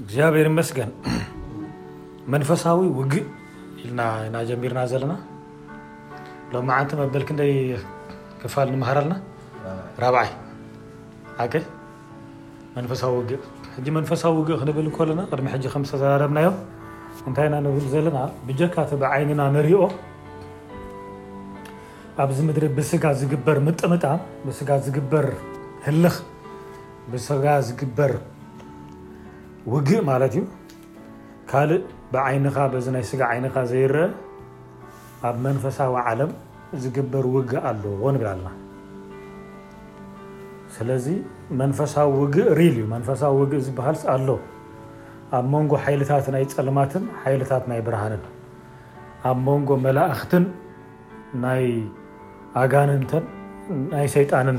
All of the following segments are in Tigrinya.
እግዚኣብሔር ይመስገን መንፈሳዊ ውግእ ኢልና ኢና ጀሚርና ዘለና ሎሚ መዓንቲ መበል ክንደይ ክፋል ንምሃር ኣለና ራብዓይ ኣከ መንፈሳዊ ውግእ ሕጂ መንፈሳዊ ውግእ ክንብል ከለና ቅድሚ ሕጂ ከም ዝተዘራረብናዮ እንታይ ኢና ንብል ዘለና ብጀካ እቲ ብዓይንና ንሪኦ ኣብዚ ምድሪ ብስጋ ዝግበር ምጥምጣም ብስጋ ዝግበር ህልኽ ብስጋ ዝግበር ውግእ ማለት እዩ ካልእ ብዓይንኻ በዚ ናይ ስጋ ዓይንኻ ዘይረአ ኣብ መንፈሳዊ ዓለም ዝግበር ውግእ ኣለዎ ንብል ኣለና ስለዚ መንፈሳዊ ውግእ ሪል እዩ መንፈሳዊ ውግእ ዝበሃልስ ኣሎ ኣብ መንጎ ሓይልታት ናይ ፀልማትን ሓይልታት ናይ ብርሃንን ኣብ መንጎ መላእኽትን ናይ ኣጋንንተን ናይ ሰይጣንን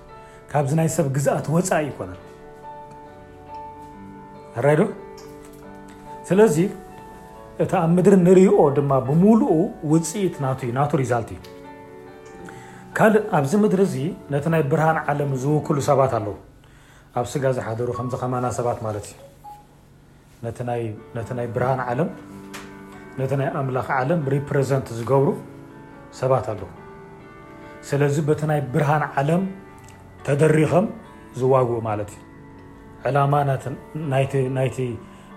ካብዚ ናይ ሰብ ግዝኣት ወፃኢ ይኮነ ኣራይዶ ስለዚ እቲ ኣብ ምድሪ ንሪኦ ድማ ብምሉኡ ውፅኢት ናቱ እዩ ናቱ ሪዛልት እዩ ካልእ ኣብዚ ምድሪ እዚ ነቲ ናይ ብርሃን ዓለም ዝውክሉ ሰባት ኣለዉ ኣብ ስጋ ዝሓደሩ ከምዚ ከማና ሰባት ማለት እዩ ነቲ ናይ ብርሃን ዓለም ነቲ ናይ ኣምላኽ ዓለም ሪፕሬዘንት ዝገብሩ ሰባት ኣለዉ ስለዚ በቲ ናይ ብርሃን ዓለም ተደሪኸም ዝዋግኡ ማለት እዩ ዕላማ ናይቲ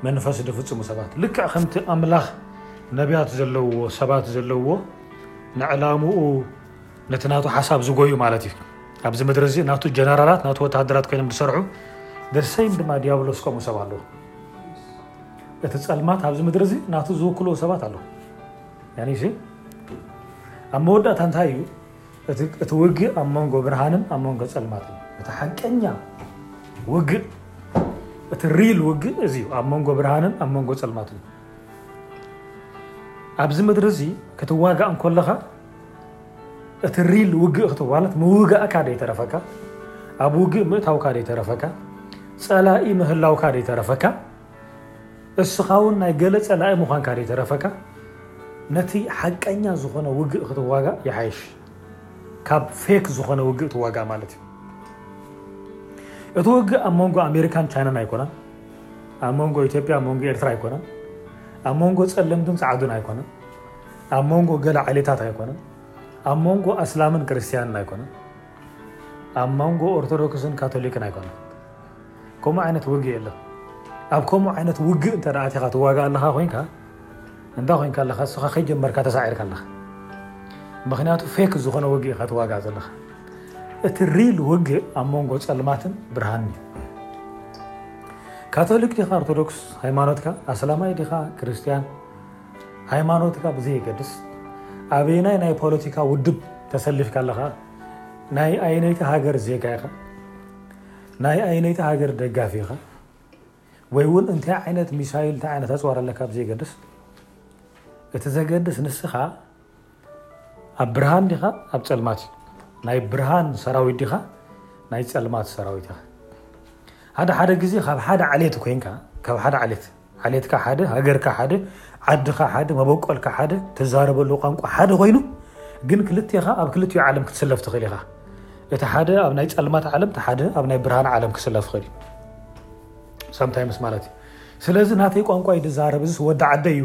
መንፈስ ዝፍፅሙ ሰባት ልክዕ ከምቲ ኣምላኽ ነቢያት ዘለውዎ ሰባት ዘለውዎ ንዕላምኡ ነቲ ናቱ ሓሳብ ዝጎዩ ማለት እዩ ኣብዚ ምድሪ እዚ ናቱ ጀነራላት ናቱ ወተሃደራት ኮይኖም ዝሰርሑ ደሰይም ድማ ዲያብሎስ ከምኡ ሰብ ኣለዉ እቲ ፀልማት ኣብዚ ምድሪ እዚ ናቱ ዝውክልዎ ሰባት ኣለዉ ኣብ መወዳእታ እንታይ እዩ እቲ ውግእ ኣብ መንጎ ብርሃንን ኣብ መንጎ ፀልማት እዩ እቲ ሓቀኛ ውግእ እቲ ሪል ውግእ እዚ እዩ ኣብ መንጎ ብርሃንን ኣብ መንጎ ፀልማት እዩ ኣብዚ ምድሪ እዚ ክትዋጋእ እንከለካ እቲ ሪል ውግእ ክትዋለት ምውጋእካ ደይተረፈካ ኣብ ውግእ ምእታውካ ደይተረፈካ ፀላኢ ምህላውካ ደይተረፈካ እስኻ እውን ናይ ገለ ፀላኢ ምዃንካ ደይተረፈካ ነቲ ሓቀኛ ዝኾነ ውግእ ክትዋጋእ ይሓይሽ ካብ ፌክ ዝኾነ ውግእ ትዋጋእ ማለት እዩ እቲ ውግእ ኣብ መንጎ ኣሜሪካን ቻይናን ኣይኮነን ኣብ መንጎ ኢትዮጵያ ኣብ መንጎ ኤርትራ ኣይኮነን ኣብ መንጎ ፀለምትን ፀዓዱን ኣይኮነን ኣብ መንጎ ገለ ዓሌታት ኣይኮነን፣ ኣብ መንጎ ኣስላምን ክርስትያንን ኣይኮነን፣ ኣብ መንጎ ኦርቶዶክስን ካቶሊክን ኣይኮነን። ከምኡ ዓይነት ውግእ የለን። ኣብ ከምኡ ዓይነት ውግእ እንተ ኣቲኻ ትዋጋእ ኣለኻ ኮንካ እንዳ ኮንካ ኣለኻ ንስኻ ከይጀመርካ ተሳዒርካ ኣለኻ። ምክንያቱ ፌክ ዝኾነ ውግእ ኢኻ ትዋጋእ ዘለኻ። እቲ ሪል ውግእ ኣብ መንጎ ፀልማትን ብርሃን እዩ። ካቶሊክ ዲኻ ኦርቶዶክስ ሃይማኖትካ፣ ኣስላማይ ዲኻ ክርስትያን ሃይማኖትካ ብዘየገድስ ኣበየናይ ናይ ፖለቲካ ውድብ ተሰሊፍካ ኣለኻ፣ ናይ ኣየነይቲ ሃገር ዜጋ ኢኻ፣ ናይ ኣየነይቲ ሃገር ደጋፊ ኢኻ፣ ወይ እውን እንታይ ዓይነት ሚሳይል እንታይ ዓይነት ኣፅዋር ኣለካ ብዘየገድስ እቲ ዘገድስ ንስኻ ኣብ ብርሃን ዲኻ ኣብ ጸልማት እዩ ናይ ብርሃን ሰራዊት ዲኻ ናይ ጸልማት ሰራዊት ኢኻ ሓደ ሓደ ግዜ ካብ ሓደ ዓሌት ኮንካ ካብ ሓደ ዓሌት ዓሌትካ ሓደ ሃገርካ ሓደ ዓድኻ ሓደ መበቆልካ ሓደ ትዛረበሉ ቋንቋ ሓደ ኮይኑ ግን ክልቴኻ ኣብ ክልቲኡ ዓለም ክትስለፍ ትኽእል ኢኻ እቲ ሓደ ኣብ ናይ ጸልማት ዓለም እቲ ሓደ ኣብ ናይ ብርሃን ዓለም ክስለፍ ኽእል እዩ ሳምታይምስ ማለት እዩ ስለዚ ናተይ ቋንቋ ይድዛረብ እዚስ ወዲ ዓደ እዩ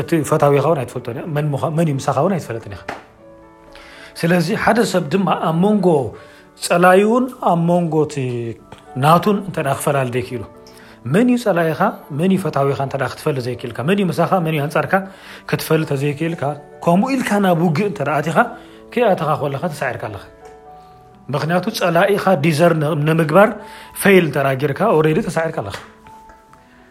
እቲ ፈታዊኻ እውን ኣይትፈልጦን እያ መን ምዃ- መን እዩ ምሳኻ እውን ኣይትፈለጥን ኢኻ ስለዚ ሓደ ሰብ ድማ ኣብ መንጎ ጸላዩን ኣብ መንጎ እቲ ናቱን እንተ ደኣ ክፈላሊ ዘይክኢሉ መን እዩ ጸላኢኻ መን እዩ ፈታዊኻ እንተ ደኣ ክትፈሊ ዘይክኢልካ መን እዩ ምሳኻ መን እዩ ኣንጻርካ ክትፈሊ ተዘይክኢልካ ከምኡ ኢልካ ናብ ውግእ እንተ ደኣ ኣቲኻ ከይኣተኻ ኮለኻ ተሳዒርካ ኣለኻ ምክንያቱ ጸላኢኻ ዲዘር ንምግባር ፈይል እንተ ደኣ ጌርካ ኦልሬዲ ተሳዒርካ ኣለኻ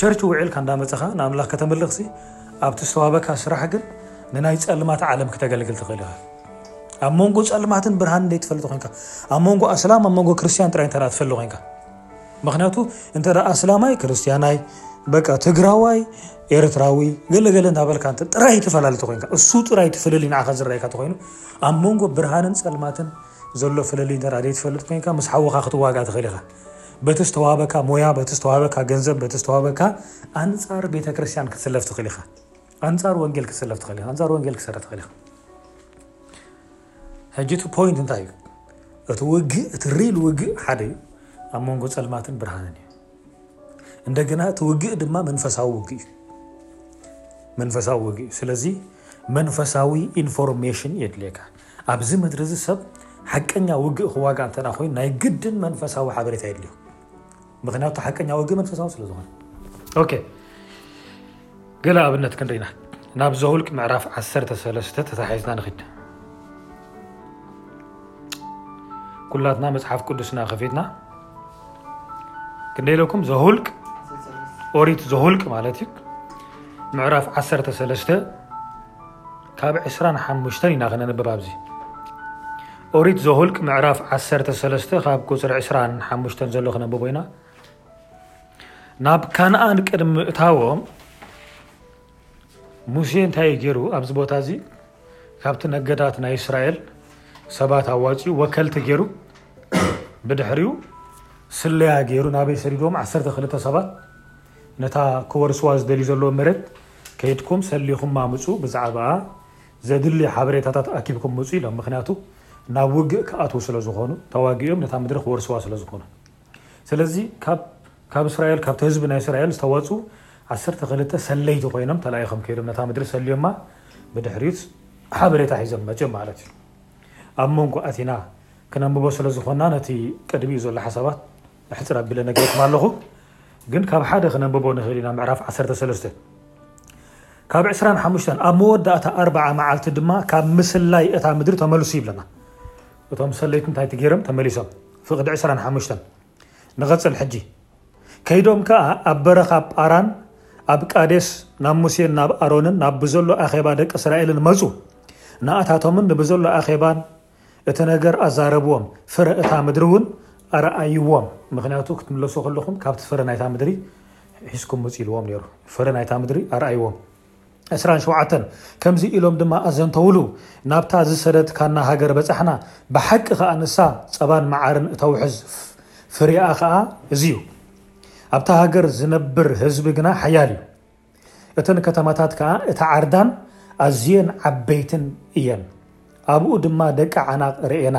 ቸርች ውዒልካ እንዳመጸኻ ንኣምላኽ ከተምልኽሲ ኣብቲ ዝተዋህበካ ስራሕ ግን ንናይ ጸልማት ዓለም ክተገልግል ትኽእል ኢኻ። ኣብ መንጎ ጸልማትን ብርሃንን ዘይትፈልጥ ኮንካ ኣብ መንጎ ኣስላም ኣብ መንጎ ክርስትያን ጥራይ እንተ ትፈሊ ኮንካ ምክንያቱ እንተ ኣስላማይ ክርስትያናይ በቃ ትግራዋይ ኤርትራዊ ገለገለ እንዳበልካ እንተ ጥራይ ትፈላለ ተኮይንካ እሱ ጥራይ ትፍልልይ ንዓኻ ዝረኣየካ ተኮይኑ ኣብ መንጎ ብርሃንን ጸልማትን ዘሎ ፍልልይ እንተ ዘይትፈልጥ ኮንካ ምስ ሓውኻ ክትዋጋ ትኽእል ኢኻ በቲ ዝተዋሃበካ ሞያ፣ በቲ ዝተዋሃበካ ገንዘብ፣ በቲ ዝተዋሃበካ ኣንጻር ቤተ ክርስቲያን ክትስለፍ ትኽእል ኢኻ። ኣንጻር ወንጌል ክትስለፍ ትኽእል ኢኻ። ኣንጻር ወንጌል ክትሰርሕ ትኽእል ኢኻ። ሕጂ እቲ ፖይንት እንታይ እዩ? እቲ ውግእ እቲ ሪል ውግእ ሓደ እዩ፣ ኣብ መንጎ ጸልማትን ብርሃንን እዩ። እንደገና እቲ ውግእ ድማ መንፈሳዊ ውግእ እዩ። መንፈሳዊ ውግእ እዩ። ስለዚ መንፈሳዊ ኢንፎርሜሽን የድልየካ። ኣብዚ ምድሪ እዚ ሰብ ሓቀኛ ውግእ ክዋጋእ እንተ ደኣ ኮይኑ ናይ ግድን መንፈሳዊ ሓበሬታ የድልዮ። ምክንያቱ እቲ ሓቀኛ ውግእ መንፈሳዊ ስለ ዝኾነ። ኦኬ ገለ ኣብነት ክንርኢ ኢና። ናብ ዘውልቅ ምዕራፍ 13 ተታሒዝና ንኽድ። ኩላትና መጽሓፍ ቅዱስና ከፊትና ክንደይ ኢለኩም ዘውልቅ ኦሪት ዘውልቅ ማለት እዩ ምዕራፍ 13 ካብ ዕስራን ሓሙሽተን ኢና ክነንብብ ኣብዚ ኦሪት ዘሁልቅ ምዕራፍ ዓሰርተ ሰለስተ ካብ ቁፅሪ ዕስራን ሓሙሽተን ዘሎ ክነብቦ ኢና ናብ ካንኣን ቅድሚ ምእታዎም ሙሴ እንታይ እዩ ገይሩ ኣብዚ ቦታ እዚ ካብቲ ነገዳት ናይ እስራኤል ሰባት ኣዋፂኡ ወከልቲ ገይሩ ብድሕሪኡ ስለያ ገይሩ ናበይ ሰዲዶም ዓሰርተ ክልተ ሰባት ነታ ክወርስዋ ዝደልዩ ዘለዎ መሬት ከይድኩም ሰሊኹማ ምጹ ብዛዕባኣ ዘድሊ ሓበሬታታት ኣኪብኩም ምጹ ኢሎም ምኽንያቱ ናብ ውግእ ክኣትዉ ስለ ዝኾኑ ተዋጊኦም ነታ ምድሪ ክወርስዋ ስለ ዝኾኑ ስለዚ ካብ ካብ እስራኤል ካብቲ ህዝቢ ናይ እስራኤል ዝተዋጽኡ ዓሰርተ ክልተ ሰለይቲ ኮይኖም ተላኢኾም ከይዶም ነታ ምድሪ ሰልዮማ ብድሕሪት ሓበሬታ ሒዞም መጽዮም ማለት እዩ ኣብ መንጎ ኣቲና ክነንብቦ ስለ ዝኾና ነቲ ቅድሚኡ ዘሎ ሓሳባት ብሕጽር ኣቢለ ነጊረኩም ኣለኹ፣ ግን ካብ ሓደ ክነንብቦ ንኽእል ኢና፣ ምዕራፍ ዓሰርተ ሰለስተ ካብ ዕስራን ሓሙሽተን ኣብ መወዳእታ ኣርብዓ መዓልቲ ድማ ካብ ምስላይ እታ ምድሪ ተመልሱ ይብለና። እቶም ሰለይቲ እንታይ ትገይሮም ተመሊሶም? ፍቕዲ ዕስራን ሓሙሽተን ንቐጽል ሕጂ ከይዶም ከኣ ኣብ በረኻ ጳራን ኣብ ቃዴስ ናብ ሙሴን ናብ ኣሮንን ናብ ብዘሎ ኣኼባ ደቂ እስራኤልን መጹ ንኣታቶምን ንብዘሎ ኣኼባን እቲ ነገር ኣዛረብዎም ፍረ እታ ምድሪ እውን ኣርኣይዎም ምክንያቱ ክትምለሱ ከለኹም ካብቲ ፍረ ናይታ ምድሪ ሒዝኩም ምፅ ኢልዎም ነይሩ ፍረ ናይታ ምድሪ ኣርኣይዎም ዕስራን ሸውዓተን ከምዚ ኢሎም ድማ ኣዘንተውሉ ናብታ ዝሰደትካና ሃገር በፃሕና ብሓቂ ከዓ ንሳ ፀባን መዓርን እተውሕዝ ፍሪኣ ከዓ እዚ እዩ ኣብታ ሃገር ዝነብር ህዝቢ ግና ሓያል እዩ እተን ከተማታት ከኣ እታ ዓርዳን ኣዝየን ዓበይትን እየን። ኣብኡ ድማ ደቂ ዓናቕ ርኤና።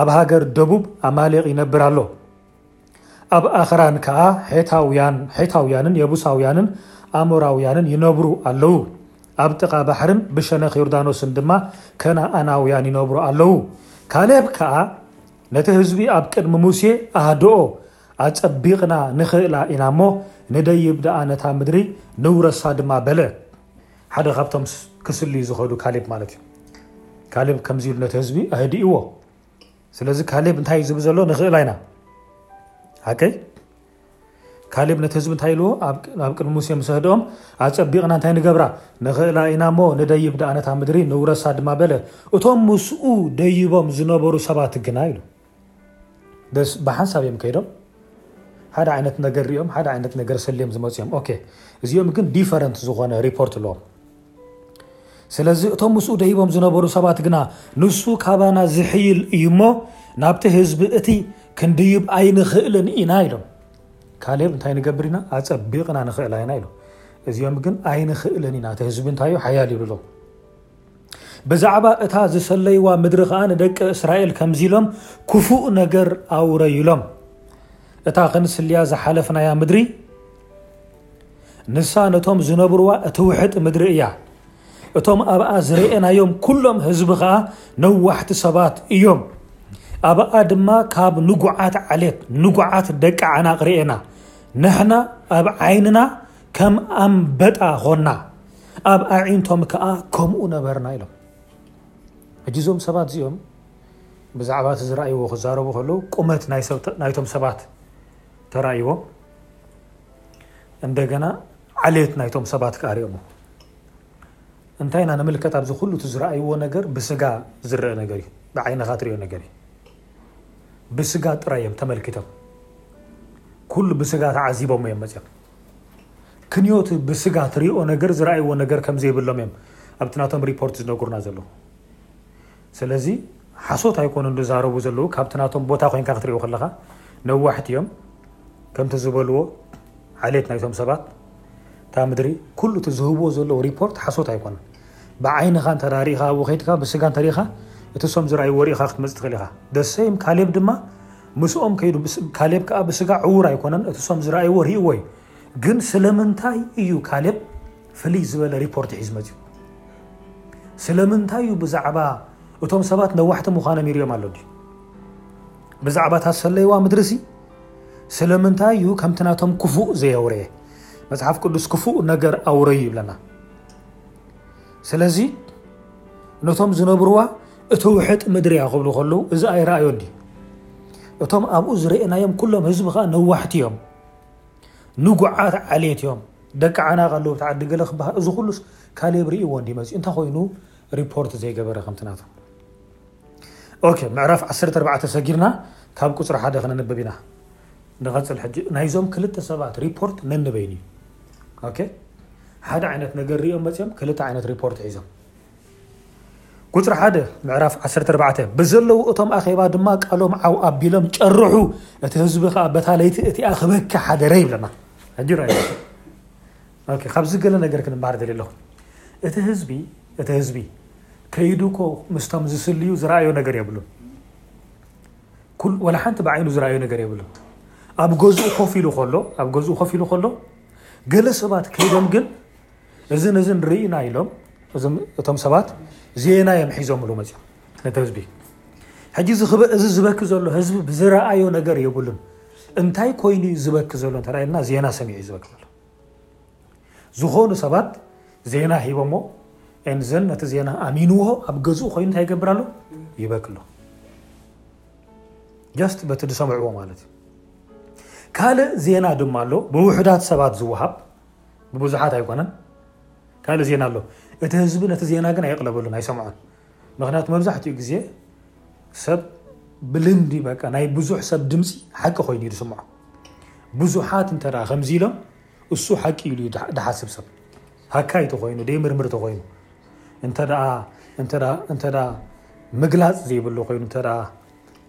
ኣብ ሃገር ደቡብ ኣማሌቕ ይነብር ኣሎ። ኣብ ኣኽራን ከኣ ሔታውያን፣ ሔታውያንን የቡሳውያንን ኣሞራውያንን ይነብሩ ኣለዉ። ኣብ ጥቓ ባሕርን ብሸነኽ ዮርዳኖስን ድማ ከነኣናውያን ይነብሩ ኣለዉ። ካሌብ ከኣ ነቲ ህዝቢ ኣብ ቅድሚ ሙሴ ኣህደኦ፣ ኣጸቢቕና ንኽእላ ኢና እሞ፣ ንደይብ ደኣ ነታ ምድሪ፣ ንውረሳ ድማ በለ። ሓደ ካብቶም ክስልዩ ዝኸዱ ካሌብ ማለት እዩ። ካሌብ ከምዚ ኢሉ ነቲ ህዝቢ ኣህዲእዎ። ስለዚ ካሌብ እንታይ እዩ ዝብል ዘሎ? ንኽእላ ኢና። ኣከይ ካሌብ ነቲ ህዝቢ እንታይ ኢልዎ? ኣብ ቅድሚ ሙሴ ምስ ኣህድኦም ኣጸቢቕና እንታይ ንገብራ? ንኽእላ ኢና እሞ፣ ንደይብ ደኣ ነታ ምድሪ፣ ንውረሳ ድማ በለ። እቶም ምስኡ ደይቦም ዝነበሩ ሰባት ግና ኢሉ ብሓንሳብ እዮም ከይዶም ሓደ ዓይነት ነገር ሪኦም ሓደ ዓይነት ነገር ሰልዮም ዝመፁ እዮም ኦኬ እዚኦም ግን ዲፈረንት ዝኾነ ሪፖርት ኣለዎም ስለዚ እቶም ምስኡ ደሂቦም ዝነበሩ ሰባት ግና ንሱ ካባና ዝሕይል እዩ እሞ ናብቲ ህዝቢ እቲ ክንድይብ ኣይንኽእልን ኢና ኢሎም ካሌብ እንታይ ንገብር ኢና ኣፀቢቕና ንኽእላ ኢና ኢሎም እዚኦም ግን ኣይንኽእልን ኢና እቲ ህዝቢ እንታዩ ሓያል ይብሉ ብዛዕባ እታ ዝሰለይዋ ምድሪ ኸኣ ንደቂ እስራኤል ከምዚ ኢሎም ክፉእ ነገር ኣውረዩሎም እታ ክንስልያ ዝሓለፍናያ ምድሪ ንሳ ነቶም ዝነብርዋ እትውሕጥ ምድሪ እያ እቶም ኣብኣ ዝረኤናዮም ኩሎም ህዝቢ ኸኣ ነዋሕቲ ሰባት እዮም ኣብኣ ድማ ካብ ንጉዓት ዓሌት ንጉዓት ደቂ ዓናቕ ርኤና ንሕና ኣብ ዓይንና ከም ኣንበጣ ኾና ኣብ ኣዒንቶም ከዓ ከምኡ ነበርና ኢሎም ሕጂ እዞም ሰባት እዚኦም ብዛዕባ እቲ ዝረኣይዎ ክዛረቡ ከለዉ ቁመት ናይቶም ሰባት ተራእይዎም እንደገና ዓሌት ናይቶም ሰባት ከዓ ሪኦሞ እንታይ ኢና ንምልከት ኣብዚ ኩሉ እቲ ዝረኣይዎ ነገር ብስጋ ዝረአ ነገር እዩ ብዓይንኻ ትሪኦ ነገር እዩ ብስጋ ጥራይ እዮም ተመልኪቶም ኩሉ ብስጋ ተዓዚቦም እዮም መፅኦም ክንዮት ብስጋ ትሪኦ ነገር ዝረኣይዎ ነገር ከምዘይብሎም እዮም ኣብቲ ናቶም ሪፖርት ዝነግሩና ዘለዉ ስለዚ ሓሶት ኣይኮኑን ዝዛረቡ ዘለዉ ካብቲ ናቶም ቦታ ኮይንካ ክትሪኦ ከለካ ነዋሕቲ እዮም ከምቲ ዝበልዎ ዓሌት ናይቶም ሰባት እታ ምድሪ ኩሉ እቲ ዝህብዎ ዘለዉ ሪፖርት ሓሶት ኣይኮነን ብዓይንኻ እንተ ርኢኻ ኣብኡ ከይድካ ብስጋ እንተሪኢኻ እቲ ሰም ዝረኣይዎ ርኢኻ ክትመፅ ትኽእል ኢኻ ደሰይም ካሌብ ድማ ምስኦም ከይዱ ካሌብ ከኣ ብስጋ ዕዉር ኣይኮነን እቲ ሶም ዝረኣይዎ ሪእዎ እዩ ግን ስለምንታይ እዩ ካሌብ ፍልይ ዝበለ ሪፖርት ሒዙ መጺኡ ስለምንታይ እዩ ብዛዕባ እቶም ሰባት ነዋሕቲ ምዃኖም ይርዮም ኣሎ ድዩ ብዛዕባ እታ ሰለይዋ ምድሪሲ ስለምንታይ እዩ ከምቲ ናቶም ክፉእ ዘየውረየ መጽሓፍ ቅዱስ ክፉእ ነገር ኣውረዩ ይብለና ስለዚ ነቶም ዝነብርዋ እቲ ውሕጥ ምድሪ እያ ክብሉ ከለዉ እዚ ኣይረኣዮን ድዩ? እቶም ኣብኡ ዝረኤናዮም ኩሎም ህዝቢ ከኣ ነዋሕቲ እዮም፣ ንጉዓት ዓሌት እዮም፣ ደቂ ዓና ቀለውቲ ዓዲ ገለ ክበሃል እዚ ኩሉስ ካሌብ ርእይዎ እንድዩ መጺኡ እንታይ ኮይኑ ሪፖርት ዘይገበረ ከምቲ ናቱ። ኦኬ ምዕራፍ ዓሰርተ ኣርባዕተ ሰጊርና ካብ ቁጽሪ ሓደ ክነንብብ ኢና። ንቐጽል ሕጂ ናይዞም ክልተ ሰባት ሪፖርት ነንበይኑ እዩ። ኦኬ ሓደ ዓይነት ነገር ርእዮም መጺኦም ክልተ ዓይነት ሪፖርት ሒዞም ቁጽሪ ሓደ ምዕራፍ ዓሰርተ ኣርባዕተ ብዘለዉ እቶም ኣኼባ ድማ ቃሎም ዓው ኣቢሎም ጨርሑ፣ እቲ ህዝቢ ከኣ በታ ለይቲ እቲኣ ክበኪ ሓደረ ይብለና። ሕጂ ርኣዩ፣ ኦኬ፣ ካብዚ ገለ ነገር ክንምሃር ደልየ ኣለኹ። እቲ ህዝቢ እቲ ህዝቢ ከይዱ እኮ ምስቶም ዝስልዩ ዝረኣዮ ነገር የብሉን። ኩል ወላ ሓንቲ ብዓይኑ ዝረኣዮ ነገር የብሉን። ኣብ ገዝኡ ኮፍ ኢሉ ከሎ ኣብ ገዝኡ ኮፍ ኢሉ ከሎ ገለ ሰባት ከይዶም ግን እዝን እዝን ርኢና ኢሎም እቶም ሰባት ዜና እዮም ሒዞምሉ መፅኡ ነቲ ህዝቢ ሕጂ እዚ ዝበኪ ዘሎ ህዝቢ ብዝረኣዮ ነገር የብሉን እንታይ ኮይኑ እዩ ዝበኪ ዘሎ እንተኢልና ዜና ሰሚዑ እዩ ዝበኪ ዘሎ ዝኾኑ ሰባት ዜና ሂቦሞ ኤንዘን ነቲ ዜና ኣሚንዎ ኣብ ገዝኡ ኮይኑ እንታይ ይገብር ኣሎ ይበኪ ኣሎ ጀስት በቲ ዝሰምዕዎ ማለት እዩ ካልእ ዜና ድማ ኣሎ ብውሕዳት ሰባት ዝወሃብ ብብዙሓት ኣይኮነን ካልእ ዜና ኣሎ እቲ ህዝቢ ነቲ ዜና ግን ኣይቕለበሉን ኣይሰምዖን ምክንያቱ መብዛሕትኡ ግዜ ሰብ ብልምዲ በቃ ናይ ብዙሕ ሰብ ድምፂ ሓቂ ኮይኑ እዩ ዝስምዖ ብዙሓት እንተ ከምዚ ኢሎም እሱ ሓቂ ኢሉ እዩ ድሓስብ ሰብ ሃካይ ተኮይኑ ደይ ምርምር ተኮይኑ እንተ ምግላፅ ዘይብሉ ኮይኑ እተ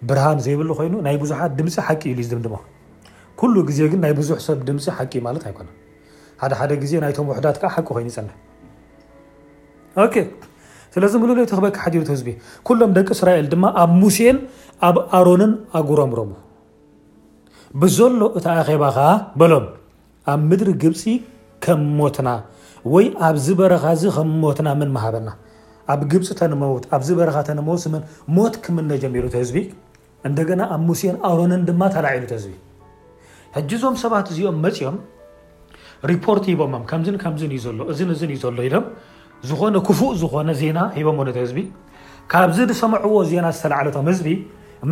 ብርሃን ዘይብሉ ኮይኑ ናይ ብዙሓት ድምፂ ሓቂ ኢሉ ዝድምድሞ ኩሉ ግዜ ግን ናይ ብዙሕ ሰብ ድምፂ ሓቂ ማለት ኣይኮነን ሓደ ሓደ ግዜ ናይቶም ውሕዳት ከዓ ሓቂ ኮይኑ ይፀንሕ ኦኬ ስለዚ ምሉእ እቲ ክበክ ሓዲሩ ህዝቢ ኩሎም ደቂ እስራኤል ድማ ኣብ ሙሴን ኣብ ኣሮንን ኣጉረምረሙ ብዘሎ እቲ ኣኼባ ከዓ በሎም ኣብ ምድሪ ግብጺ ከም ሞትና ወይ ኣብዚ በረኻ እዚ ከም ሞትና ምን መሃበና ኣብ ግብጺ ተንመውት ኣብዚ በረኻ ተንመውት ስምን ሞት ክምነ ጀሚሩ ተህዝቢ እንደገና ኣብ ሙሴን ኣሮንን ድማ ተላዒሉ ተህዝቢ ሕጂ እዞም ሰባት እዚኦም መጽኦም ሪፖርት ሂቦሞም ከምዝን ከምዝን እዩ ዘሎ እዝን እዝን እዩ ዘሎ ኢሎም ዝኾነ ክፉእ ዝኾነ ዜና ሂቦሞ ነቲ ህዝቢ ካብዚ ዝሰምዕዎ ዜና ዝተላዕለቶም ህዝቢ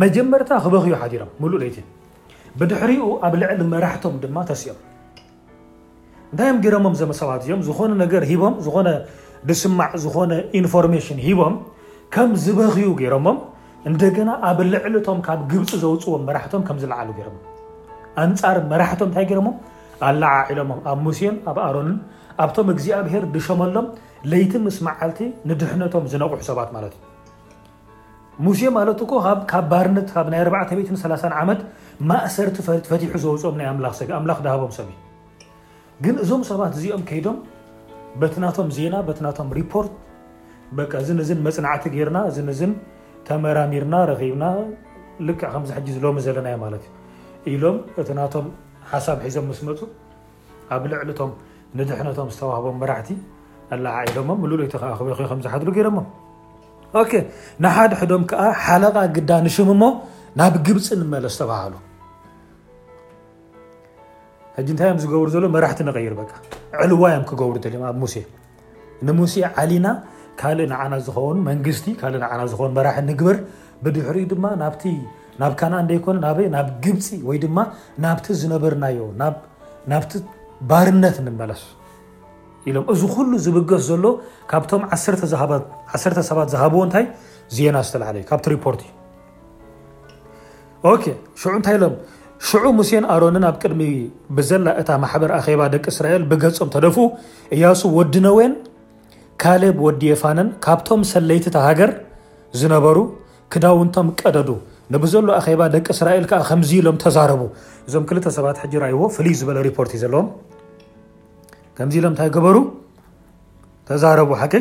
መጀመርታ ክበኽዩ ሓዲሮም ሙሉእ ለይቲ ብድሕሪኡ ኣብ ልዕሊ መራሕቶም ድማ ተሲኦም እንታይ እዮም ገይሮሞም ዘመ ሰባት እዚኦም ዝኾነ ነገር ሂቦም ዝኾነ ድስማዕ ዝኾነ ኢንፎርሜሽን ሂቦም ከም ዝበኽዩ ገይሮሞም እንደገና ኣብ ልዕሊ እቶም ካብ ግብፂ ዘውፅዎም መራሕቶም ከም ዝለዓሉ ገይሮም ኣንፃር መራሕቶም እንታይ ገይሮሞም ኣለዓዒሎሞም ኣብ ሙሴን ኣብ ኣሮንን ኣብቶም እግዚኣብሄር ድሸመሎም ለይቲ ምስ መዓልቲ ንድሕነቶም ዝነቑሑ ሰባት ማለት እዩ ሙሴ ማለት እኮ ካብ ባርነት ካብ ናይ ኣርባዕተ ቤትን ሰላሳን ዓመት ማእሰርቲ ፈቲሑ ዘውፅኦም ናይ ኣምላኽ ሰብ ኣምላኽ ዳሃቦም ሰብ እዩ ግን እዞም ሰባት እዚኦም ከይዶም በቲ ናቶም ዜና በቲ ናቶም ሪፖርት በቃ እዝን እዝን መፅናዕቲ ጌርና እዝን እዝን ተመራሚርና ረኺብና ልክዕ ከምዚ ሕጂ ሎሚ ዘለናዮ ማለት እዩ ኢሎም እቲ ናቶም ሓሳብ ሒዞም ምስ መፁ ኣብ ልዕሊ እቶም ንድሕነቶም ዝተዋህቦም መራሕቲ ኣላዓዒሎሞም ምሉእ ለይቲ ከዓ ክበኪ ከም ዝሓድሩ ገይሮሞም ኦኬ ንሓድሕዶም ከኣ ሓለቓ ግዳ ንሽም እሞ ናብ ግብፂ ንመለስ ተባሃሉ ሕጂ እንታይ እዮም ዝገብሩ ዘሎ መራሕቲ ንቀይር በቃ ዕልዋ እዮም ክገብሩ ደልዮም ኣብ ሙሴ ንሙሴ ዓሊና ካልእ ንዓና ዝኸውን መንግስቲ ካልእ ንዓና ዝኸውን መራሒ ንግበር ብድሕሪኡ ድማ ናብቲ ናብ ካናን ደይኮነ ናበይ ናብ ግብፂ ወይ ድማ ናብቲ ዝነበርናዮ ናብቲ ባርነት ንመለስ ኢሎም እዚ ኩሉ ዝብገስ ዘሎ ካብቶም ዓሰርተ ዝሃባት ዓሰርተ ሰባት ዝሃብዎ እንታይ ዜና ዝተላዕለ እዩ ካብቲ ሪፖርት እዩ ኦኬ ሽዑ እንታይ ኢሎም ሽዑ ሙሴን ኣሮንን ኣብ ቅድሚ ብዘላ እታ ማሕበር ኣኼባ ደቂ እስራኤል ብገጾም ተደፍኡ እያሱ ወዲ ነዌን ካሌብ ወዲ የፋነን ካብቶም ሰለይቲ እታ ሃገር ዝነበሩ ክዳውንቶም ቀደዱ ንብዘሎ ኣኼባ ደቂ እስራኤል ከዓ ከምዚ ኢሎም ተዛረቡ እዞም ክልተ ሰባት ሕጂ ራይዎ ፍልይ ዝበለ ሪፖርት እዩ ዘለዎም ከምዚ ኢሎም እንታይ ገበሩ ተዛረቡ ሓቂ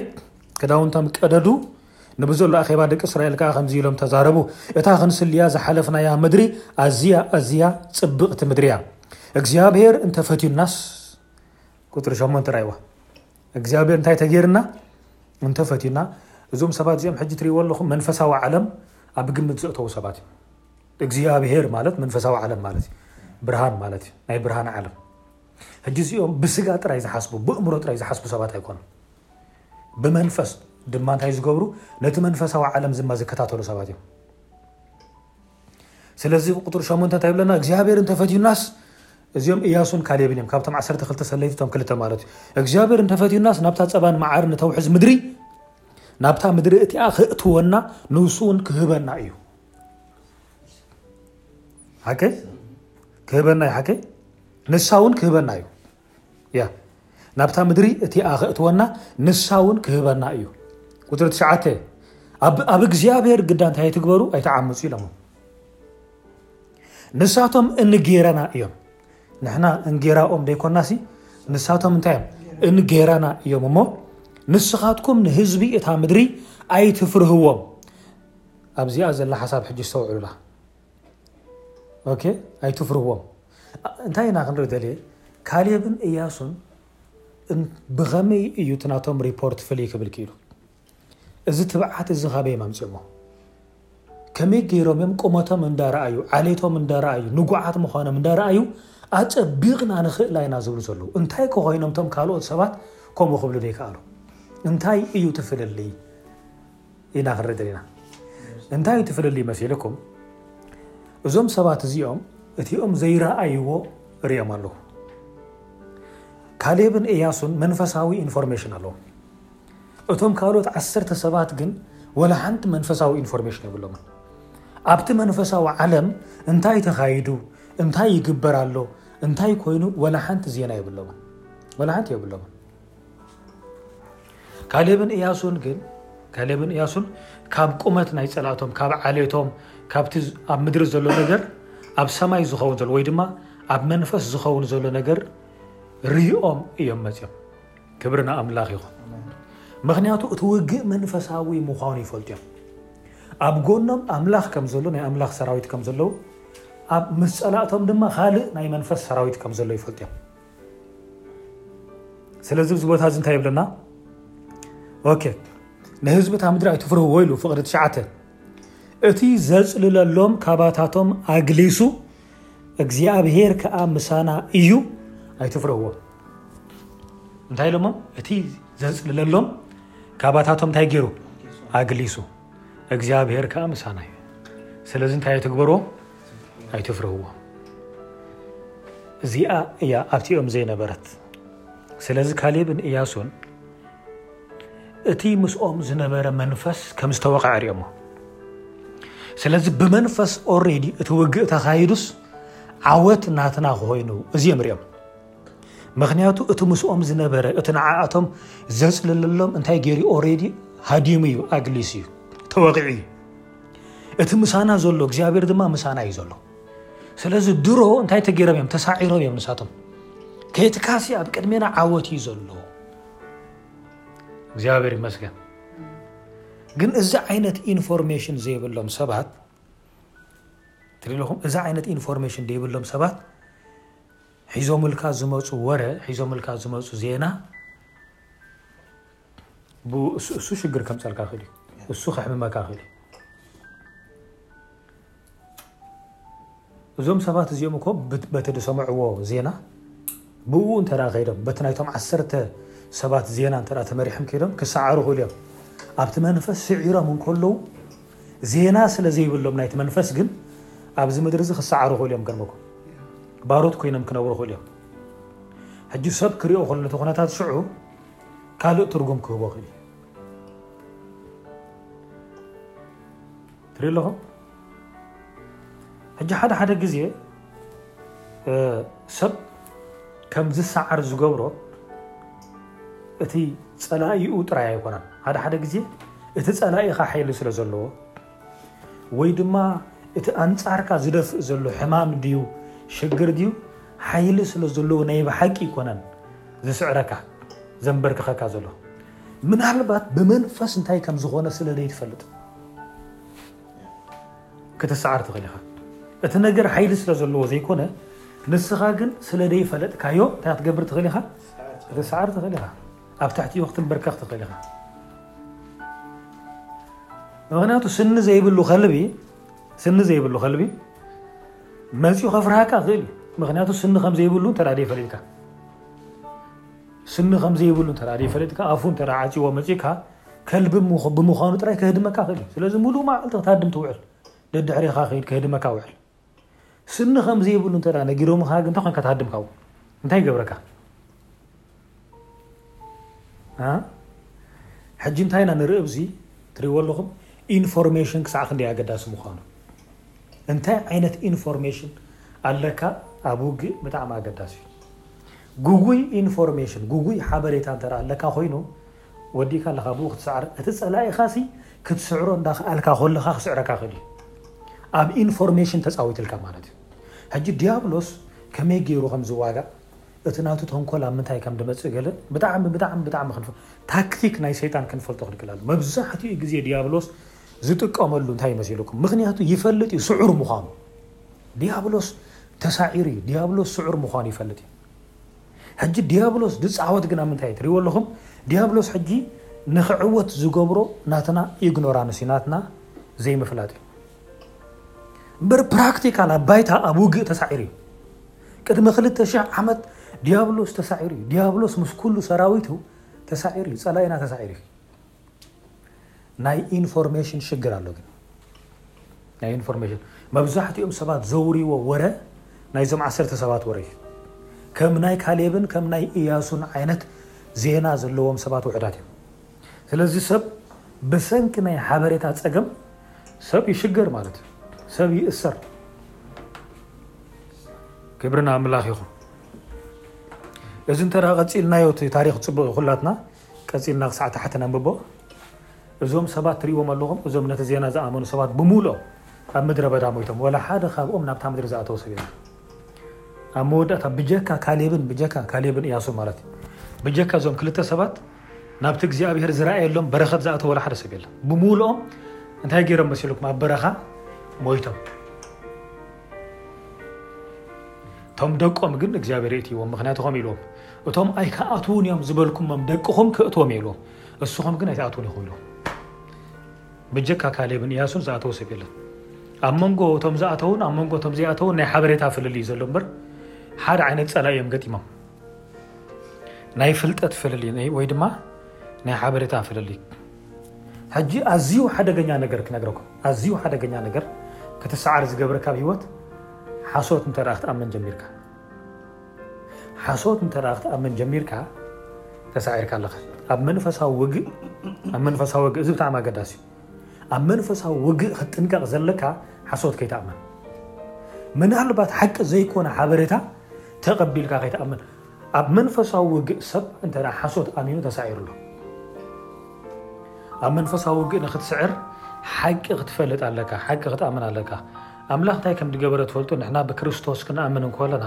ክዳውንቶም ቀደዱ ንብዘሎ ኣኼባ ደቂ እስራኤል ከዓ ከምዚ ኢሎም ተዛረቡ እታ ክንስልያ ዝሓለፍናያ ምድሪ ኣዝያ ኣዝያ ጽብቕቲ ምድሪ እያ እግዚኣብሔር እንተፈትዩናስ ቁፅሪ ሸሞንተ ራይዋ እግዚኣብሔር እንታይ ተገይርና እንተፈትዩና እዞም ሰባት እዚኦም ሕጂ ትሪእዎ ኣለኹም መንፈሳዊ ዓለም ኣብ ግምት ዘእተዉ ሰባት እዩ እግዚኣብሔር ማለት መንፈሳዊ ዓለም ማለት እዩ ብርሃን ማለት እዩ ናይ ብርሃን ዓለም ሕጂ እዚኦም ብስጋ ጥራይ ዝሓስቡ ብእምሮ ጥራይ ዝሓስቡ ሰባት ኣይኮኑን ብመንፈስ ድማ እንታይ ዝገብሩ ነቲ መንፈሳዊ ዓለም ዝማ ዝከታተሉ ሰባት እዮም ስለዚ ቁጥር ሸሞንተ እንታይ ይብለና እግዚኣብሔር እንተፈትዩናስ እዚኦም እያሱን ካሌብን እዮም ካብቶም ዓሰርተ ክልተ ሰለይቲ እቶም ክልተ ማለት እዩ እግዚኣብሔር እንተፈትዩናስ ናብታ ፀባን መዓርን እተውሕዝ ምድሪ ናብታ ምድሪ እቲኣ ክእትወና ንሱ እውን ክህበና እዩ ሓቀይ ክህበና እዩ ሓቀይ ንሳ ውን ክህበና እዩ ያ ናብታ ምድሪ እቲኣ ከእትወና ንሳ ውን ክህበና እዩ ቁፅሪ ትሽዓተ ኣብ እግዚኣብሔር ግዳ እንታይ ኣይትግበሩ ኣይተዓምፁ ኢሎሞ ንሳቶም እንጌረና እዮም ንሕና እንጌራኦም ዘይኮናሲ ንሳቶም እንታይ እዮም እንጌረና እዮም እሞ ንስኻትኩም ንህዝቢ እታ ምድሪ ኣይትፍርህዎም ኣብዚኣ ዘላ ሓሳብ ሕጂ ዝተውዕሉላ ኦኬ ኣይትፍርዎም እንታይ ኢና ክንርኢ ደልየ ካሌብን እያሱን ብኸመይ እዩ እቲ ናቶም ሪፖርት ፍልይ ክብል ክኢሉ እዚ ትብዓት እዚ ካበይ ኣምፅኦሞ ከመይ ገይሮም እዮም ቁመቶም እንዳረኣዩ ዓሌቶም እንዳረኣዩ ንጉዓት ምዃኖም እንዳረኣዩ ኣፀቢቕና ንኽእላ ኢና ዝብሉ ዘለዉ እንታይ ከኮይኖም እቶም ካልኦት ሰባት ከምኡ ክብሉ ዘይከኣሉ እንታይ እዩ ትፍልልይ ኢና ክንርኢ ዘለና እንታይ እዩ ትፍልልይ መሲልኩም እዞም ሰባት እዚኦም እቲኦም ዘይረኣይዎ ሪኦም ኣለኹ ካሌብን እያሱን መንፈሳዊ ኢንፎርሜሽን ኣለዎም እቶም ካልኦት ዓሰርተ ሰባት ግን ወላ ሓንቲ መንፈሳዊ ኢንፎርሜሽን የብሎምን ኣብቲ መንፈሳዊ ዓለም እንታይ ተኻይዱ እንታይ ይግበር ኣሎ እንታይ ኮይኑ ወላ ሓንቲ ዜና የብሎምን ወላ ሓንቲ የብሎምን ካሌብን እያሱን ግን ካሌብን እያሱን ካብ ቁመት ናይ ፀላእቶም ካብ ዓሌቶም ካብቲ ኣብ ምድሪ ዘሎ ነገር ኣብ ሰማይ ዝኸውን ዘሎ ወይ ድማ ኣብ መንፈስ ዝኸውን ዘሎ ነገር ርኦም እዮም መፅኦም ክብሪ ንኣምላኽ ይኹን ምክንያቱ እቲ ውግእ መንፈሳዊ ምዃኑ ይፈልጡ እዮም ኣብ ጎኖም ኣምላኽ ከም ዘሎ ናይ ኣምላኽ ሰራዊት ከም ዘለዉ ኣብ ምስ ፀላእቶም ድማ ካልእ ናይ መንፈስ ሰራዊት ከም ዘሎ ይፈልጡ እዮም ስለዚ እዚ ቦታ እዚ እንታይ ይብለና ኦኬ ንህዝቢ እታ ምድሪ ኣይትፍርህዎ ኢሉ ፍቕሪ ትሽዓተ እቲ ዘፅልለሎም ካባታቶም ኣግሊሱ እግዚኣብሄር ከዓ ምሳና እዩ ኣይትፍርህዎ እንታይ ኢሎሞ እቲ ዘፅልለሎም ካባታቶም እንታይ ገይሩ ኣግሊሱ እግዚኣብሄር ከዓ ምሳና እዩ ስለዚ እንታይ ኣይትግበርዎ ኣይትፍርህዎ እዚኣ እያ ኣብቲኦም ዘይነበረት ስለዚ ካሌብን እያሱን እቲ ምስኦም ዝነበረ መንፈስ ከም ዝተወቕዐ ሪኦሞ ስለዚ ብመንፈስ ኦሬዲ እቲ ውግእ ተኻይዱስ ዓወት ናትና ኮይኑ እዚ እዮም ሪኦም ምክንያቱ እቲ ምስኦም ዝነበረ እቲ ንዓኣቶም ዘፅልልሎም እንታይ ገይሩ ኦሬዲ ሃዲሙ እዩ ኣግሊሱ እዩ ተወቂዑ እዩ እቲ ምሳና ዘሎ እግዚኣብሔር ድማ ምሳና እዩ ዘሎ ስለዚ ድሮ እንታይ ተገይሮም እዮም ተሳዒሮም እዮም ንሳቶም ከየትካሲ ኣብ ቅድሜና ዓወት እዩ ዘሎ እግዚኣብሔር ይመስገን ግን እዚ ዓይነት ኢንፎርሜሽን ዘይብሎም ሰባት ትሪኢለኹም እዚ ዓይነት ኢንፎርሜሽን ዘይብሎም ሰባት ሒዞምልካ ዝመፁ ወረ ሒዞምልካ ዝመፁ ዜና ብእሱ እሱ ሽግር ከምፀልካ ክእል እዩ እሱ ከሕምመካ ክእል እዩ እዞም ሰባት እዚኦም እኮ በቲ ዝሰምዕዎ ዜና ብኡ እንተ ከይዶም በቲ ናይቶም ዓሰርተ ሰባት ዜና እንተ ተመሪሖም ከይዶም ክሰዓሩ ክእሉ እዮም ኣብቲ መንፈስ ስዒሮም እንከለዉ ዜና ስለ ዘይብሎም ናይቲ መንፈስ ግን ኣብዚ ምድሪ እዚ ክሰዓሩ ክእሉ እዮም ገርመኩ ባሮት ኮይኖም ክነብሩ ክእሉ እዮም ሕጂ ሰብ ክሪኦ ከሎ ነቲ ኩነታት ሽዑ ካልእ ትርጉም ክህቦ ክእል ትርኢ ኣለኹም ሕጂ ሓደ ሓደ ግዜ ሰብ ከም ዝሰዓር ዝገብሮ እቲ ፀላኢኡ ጥራይ ኣይኮነን ሓደ ሓደ ግዜ እቲ ፀላኢኻ ሓይሊ ስለ ዘለዎ ወይ ድማ እቲ ኣንጻርካ ዝደፍእ ዘሎ ሕማም ድዩ ሽግር ድዩ ሓይሊ ስለ ዘለዎ ናይ ብሓቂ ኣይኮነን ዝስዕረካ ዘንበርክኸካ ዘሎ ምናልባት ብመንፈስ እንታይ ከም ዝኾነ ስለ ዘይትፈልጥ ክትስዓር ትኽእል ኢኻ እቲ ነገር ሓይሊ ስለ ዘለዎ ዘይኮነ ንስኻ ግን ስለ ዘይፈለጥካዮ እንታይ ክትገብር ትኽእል ኢኻ ክትስዓር ትኽእል ኢኻ ኣብ ትሕቲኡ ክትምብርከኽ ትኽእል ኢኻ። ምክንያቱ ስኒ ዘይብሉ ከልቢ ስኒ ዘይብሉ ከልቢ መፂኡ ከፍርሃካ ይኽእል እዩ። ምክንያቱ ስኒ ከም ዘይብሉ እንተ ፈሊጥካ ስኒ ከም ዘይብሉ እንተ ፈሊጥካ ኣፉ እንተ ዓፂዎ መፂእካ ከልቢ ብምዃኑ ጥራይ ከህድመካ ይኽእል እዩ። ስለዚ ሙሉእ መዓልቲ ክትሃድም ትውዕል ደድሕሪኻ ከይድ ከህድመካ ውዕል። ስኒ ከም ዘይብሉ እንተ ነጊሮምኻ ግን እንታይ ኮንካ ትሃድም ካብኡ እንታይ ይገብረካ ሕጂ እንታይ ኢና ንርኢ ኣብዚ ትሪእዎ ኣለኹም ኢንፎርሜሽን ክሳዕ ክንደይ ኣገዳሲ ምዃኑ እንታይ ዓይነት ኢንፎርሜሽን ኣለካ ኣብ ውግእ ብጣዕሚ ኣገዳሲ እዩ ጉጉይ ኢንፎርሜሽን ጉጉይ ሓበሬታ እንተ ኣለካ ኮይኑ ወዲካ ኣለካ ብኡ ክትስዓር እቲ ጸላኢካሲ ክትስዕሮ እንዳከኣልካ ኮለካ ክስዕረካ ይክእል እዩ ኣብ ኢንፎርሜሽን ተጻዊትልካ ማለት እዩ ሕጂ ድያብሎስ ከመይ ገይሩ ከም ዝዋጋእ እቲ ናቱ ተንኮል ኣብ ምንታይ ከም ድመጽእ ገለ ብጣዕሚ ብጣዕሚ ብጣዕሚ ክንፈ ታክቲክ ናይ ሰይጣን ክንፈልጦ ክንክእል ኣሎ መብዛሕትኡ ግዜ ድያብሎስ ዝጥቀመሉ እንታይ መሲልኩም ምክንያቱ ይፈልጥ እዩ ስዑር ምዃኑ ድያብሎስ ተሳዒሩ እዩ ድያብሎስ ስዑር ምዃኑ ይፈልጥ እዩ ሕጂ ድያብሎስ ድጻወት ግን ኣብ ምንታይ እዩ ትሪእዎ ኣለኹም ድያብሎስ ሕጂ ንኽዕወት ዝገብሮ ናትና ኢግኖራንስ እዩ ናትና ዘይምፍላጥ እዩ እምበር ፕራክቲካል ኣብ ባይታ ኣብ ውግእ ተሳዒሩ እዩ ቅድሚ ክልተ ሽሕ ዓመት ድያብሎስ ተሳዒሩ እዩ ድያብሎስ ምስ ኩሉ ሰራዊቱ ተሳዒሩ እዩ ጸላኢና ተሳዒሩ እዩ ናይ ኢንፎርሜሽን ሽግር ኣሎ ግን ናይ ኢንፎርሜሽን መብዛሕትኦም ሰባት ዘውርዎ ወረ ናይዞም ዓሰርተ ሰባት ወረ እዩ ከም ናይ ካሌብን ከም ናይ እያሱን ዓይነት ዜና ዘለዎም ሰባት ውሕዳት እዮም ስለዚ ሰብ ብሰንኪ ናይ ሓበሬታ ፀገም ሰብ ይሽገር ማለት እዩ ሰብ ይእሰር ክብርና ኣምላኽ ይኹን እዚ እንተ ቀፂልናዮ እቲ ታሪክ ፅቡቅ ኩላትና ቀጺልና ክሳዕ ታሕቲ ነንብቦ። እዞም ሰባት ትርእይዎም ኣለኹም፣ እዞም ነቲ ዜና ዝኣመኑ ሰባት ብምሉኦም ኣብ ምድረ በዳ ሞይቶም፣ ዋላ ሓደ ካብኦም ናብታ ምድሪ ዝኣተወ ሰብ የለን። ኣብ መወዳእታ ብጀካ ካሌብን ብጀካ ካሌብን እያሱን ማለት እዩ ብጀካ እዞም ክልተ ሰባት ናብቲ እግዚኣብሄር ዝረኣየሎም በረኸት ዝኣተወ ዋላ ሓደ ሰብ የለን። ብምሉኦም እንታይ ገይሮም መሲልኩም ኣብ በረኻ ሞይቶም እቶም ደቆም ግን እግዚኣብሔር የእትይዎም ምክንያቱ ከም ኢልዎም እቶም ኣይከኣትውን እዮም ዝበልኩሞም ደቅኹም ክእትዎም እየ ኢልዎም እስኹም ግን ኣይትኣትውን ይኹም ኢልዎም ብጀካ ካሌብን እያሱን ዝኣተወ ሰብ የለን ኣብ መንጎ እቶም ዝኣተውን ኣብ መንጎ እቶም ዘይኣተውን ናይ ሓበሬታ ፍልል እዩ ዘሎ እምበር ሓደ ዓይነት ፀላኢ እዮም ገጢሞም ናይ ፍልጠት ፍልል ወይ ድማ ናይ ሓበሬታ ፍልል ሕጂ ኣዝዩ ሓደገኛ ነገር ክነግረኩም ኣዝዩ ሓደገኛ ነገር ክትሰዓር ዝገብረ ካብ ህይወት ሓሶት እንተ ክትኣመን ጀሚርካ ሓሶት እንተ ክትኣመን ጀሚርካ ተሳዒርካ ኣለኻ ኣብ መንፈሳዊ ውግእ ኣብ መንፈሳዊ ውግእ እዚ ብጣዕሚ ኣገዳሲ እዩ ኣብ መንፈሳዊ ውግእ ክትጥንቀቕ ዘለካ ሓሶት ከይትኣመን ምናልባት ሓቂ ዘይኮነ ሓበሬታ ተቐቢልካ ከይትኣመን ኣብ መንፈሳዊ ውግእ ሰብ እንተ ሓሶት ኣሚኑ ተሳዒሩ ኣሎ። ኣብ መንፈሳዊ ውግእ ንክትስዕር ሓቂ ክትፈልጥ ኣለካ፣ ሓቂ ክትኣምን ኣለካ። ኣምላኽ እንታይ ከም ዝገበረ ትፈልጡ? ንሕና ብክርስቶስ ክንኣምን እንኮለና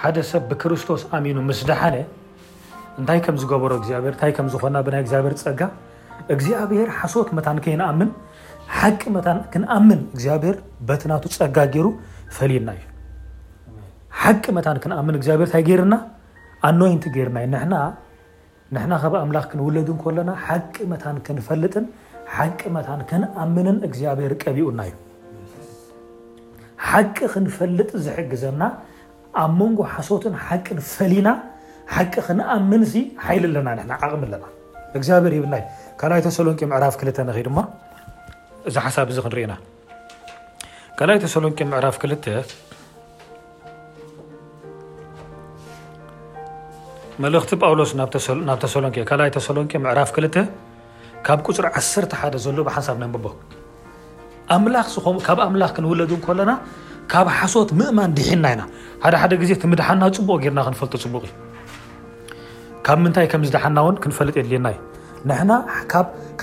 ሓደ ሰብ ብክርስቶስ ኣሚኑ ምስ ደሓነ እንታይ ከም ዝገበሮ እግዚኣብሔር እንታይ ከም ዝኾና ብናይ እግዚኣብሔር ጸጋ እግዚኣብሔር ሓሶት መታን ከይንኣምን ሓቂ መታን ክንኣምን እግዚኣብሔር በቲ ናቱ ጸጋ ገይሩ ፈሊና እዩ። ሓቂ መታን ክንኣምን እግዚኣብሔር ታይ ገይርና ኣኖይንቲ ገይርና እዩ ንሕና ንሕና ከብ ኣምላኽ ክንውለድ እንኮለና ሓቂ መታን ክንፈልጥን ሓቂ መታን ክንኣምንን እግዚኣብሔር ቀቢኡና እዩ ሓቂ ክንፈልጥ ዝሕግዘና ኣብ መንጎ ሓሶትን ሓቅን ፈሊና ሓቂ ክንኣምን ሲ ሓይሊ ኣለና ንሕና ዓቕሚ ኣለና እግዚኣብሔር ይብልና እዩ ካልኣይ ተሰሎንቄ ምዕራፍ ክልተ ንኸይ ድማ እዚ ሓሳብ እዚ ክንሪኢና ካልኣይ ተሰሎንቄ ምዕራፍ ክልተ መልእኽቲ ጳውሎስ ናብ ተሰሎንቄ ካልኣይ ተሰሎንቄ ምዕራፍ ክልተ ካብ ቁፅሪ ዓሰርተ ሓደ ዘሎ ብሓንሳብ ነንብቦ ኣምላኽ ዝኾም ካብ ኣምላኽ ክንውለድ እንከለና ካብ ሓሶት ምእማን ድሒና ኢና ሓደ ሓደ ግዜ እቲ ምድሓና ፅቡቕ ጌርና ክንፈልጦ ፅቡቕ እዩ ካብ ምንታይ ከም ዝደሓና እውን ክንፈልጥ የድልየና እዩ ንሕና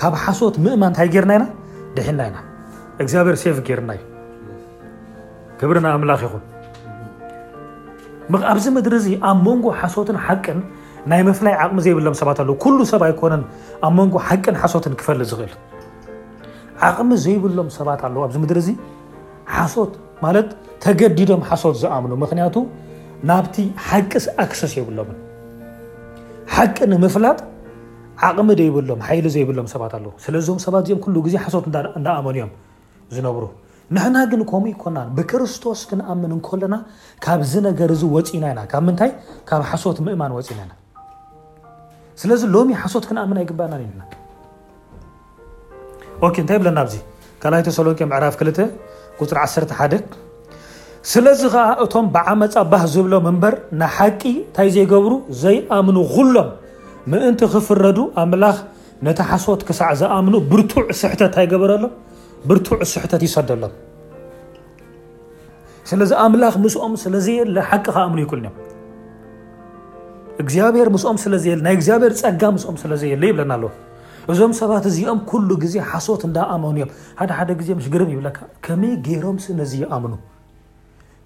ካብ ሓሶት ምእማ እንታይ ጌርና ኢና ድሒና ኢና እግዚኣብሔር ሴፍ ጌርና እዩ ክብሪ ንኣምላኽ ይኹን ኣብዚ ምድሪ እዚ ኣብ መንጎ ሓሶትን ሓቅን ናይ ምፍላይ ዓቕሚ ዘይብሎም ሰባት ኣለዉ ኩሉ ሰብ ኣይኮነን ኣብ መንጎ ሓቅን ሓሶትን ክፈልጥ ዝኽእል ዓቕሚ ዘይብሎም ሰባት ኣለዉ ኣብዚ ምድሪ እዚ ሓሶት ማለት ተገዲዶም ሓሶት ዝኣምኑ ምክንያቱ ናብቲ ሓቂስ ኣክሰስ የብሎምን ሓቂ ንምፍላጥ ዓቕሚ ዘይብሎም ሓይሊ ዘይብሎም ሰባት ኣለዉ ስለዞም ሰባት እዚኦም ኩሉ ግዜ ሓሶት እንዳኣመኑ እዮም ዝነብሩ ንሕና ግን ከምኡ ይኮናን ብክርስቶስ ክንኣምን እንከለና ካብዚ ነገር እዚ ወፂና ኢና ካብ ምንታይ ካብ ሓሶት ምእማን ወፂና ኢና ስለዚ ሎሚ ሓሶት ክንኣምን ኣይግባእናን ኢልና ኦኬ እንታይ ብለና ኣብዚ ካልኣይ ተሰሎንቄ ምዕራፍ ክልተ ቁፅሪ ዓሰርተ ሓደ ስለዚ ከዓ እቶም ብዓመፃ ባህ ዝብሎም እምበር ንሓቂ እንታይ ዘይገብሩ ዘይኣምኑ ኩሎም ምእንቲ ክፍረዱ ኣምላኽ ነቲ ሓሶት ክሳዕ ዝኣምኑ ብርቱዕ ስሕተት ኣይገበረሎም ብርቱዕ ስሕተት ይሰደሎም ስለዚ ኣምላኽ ምስኦም ስለ ዘየለ ሓቂ ክኣምኑ ይክእሉን እዮም እግዚኣብሔር ምስኦም ስለ ዘየለ ናይ እግዚኣብሔር ጸጋ ምስኦም ስለ ዘየለ ይብለና ኣሎ እዞም ሰባት እዚኦም ኩሉ ግዜ ሓሶት እንዳኣመኑ እዮም ሓደ ሓደ ግዜ ምስ ግርም ይብለካ ከመይ ገይሮምሲ ነዚ ይኣምኑ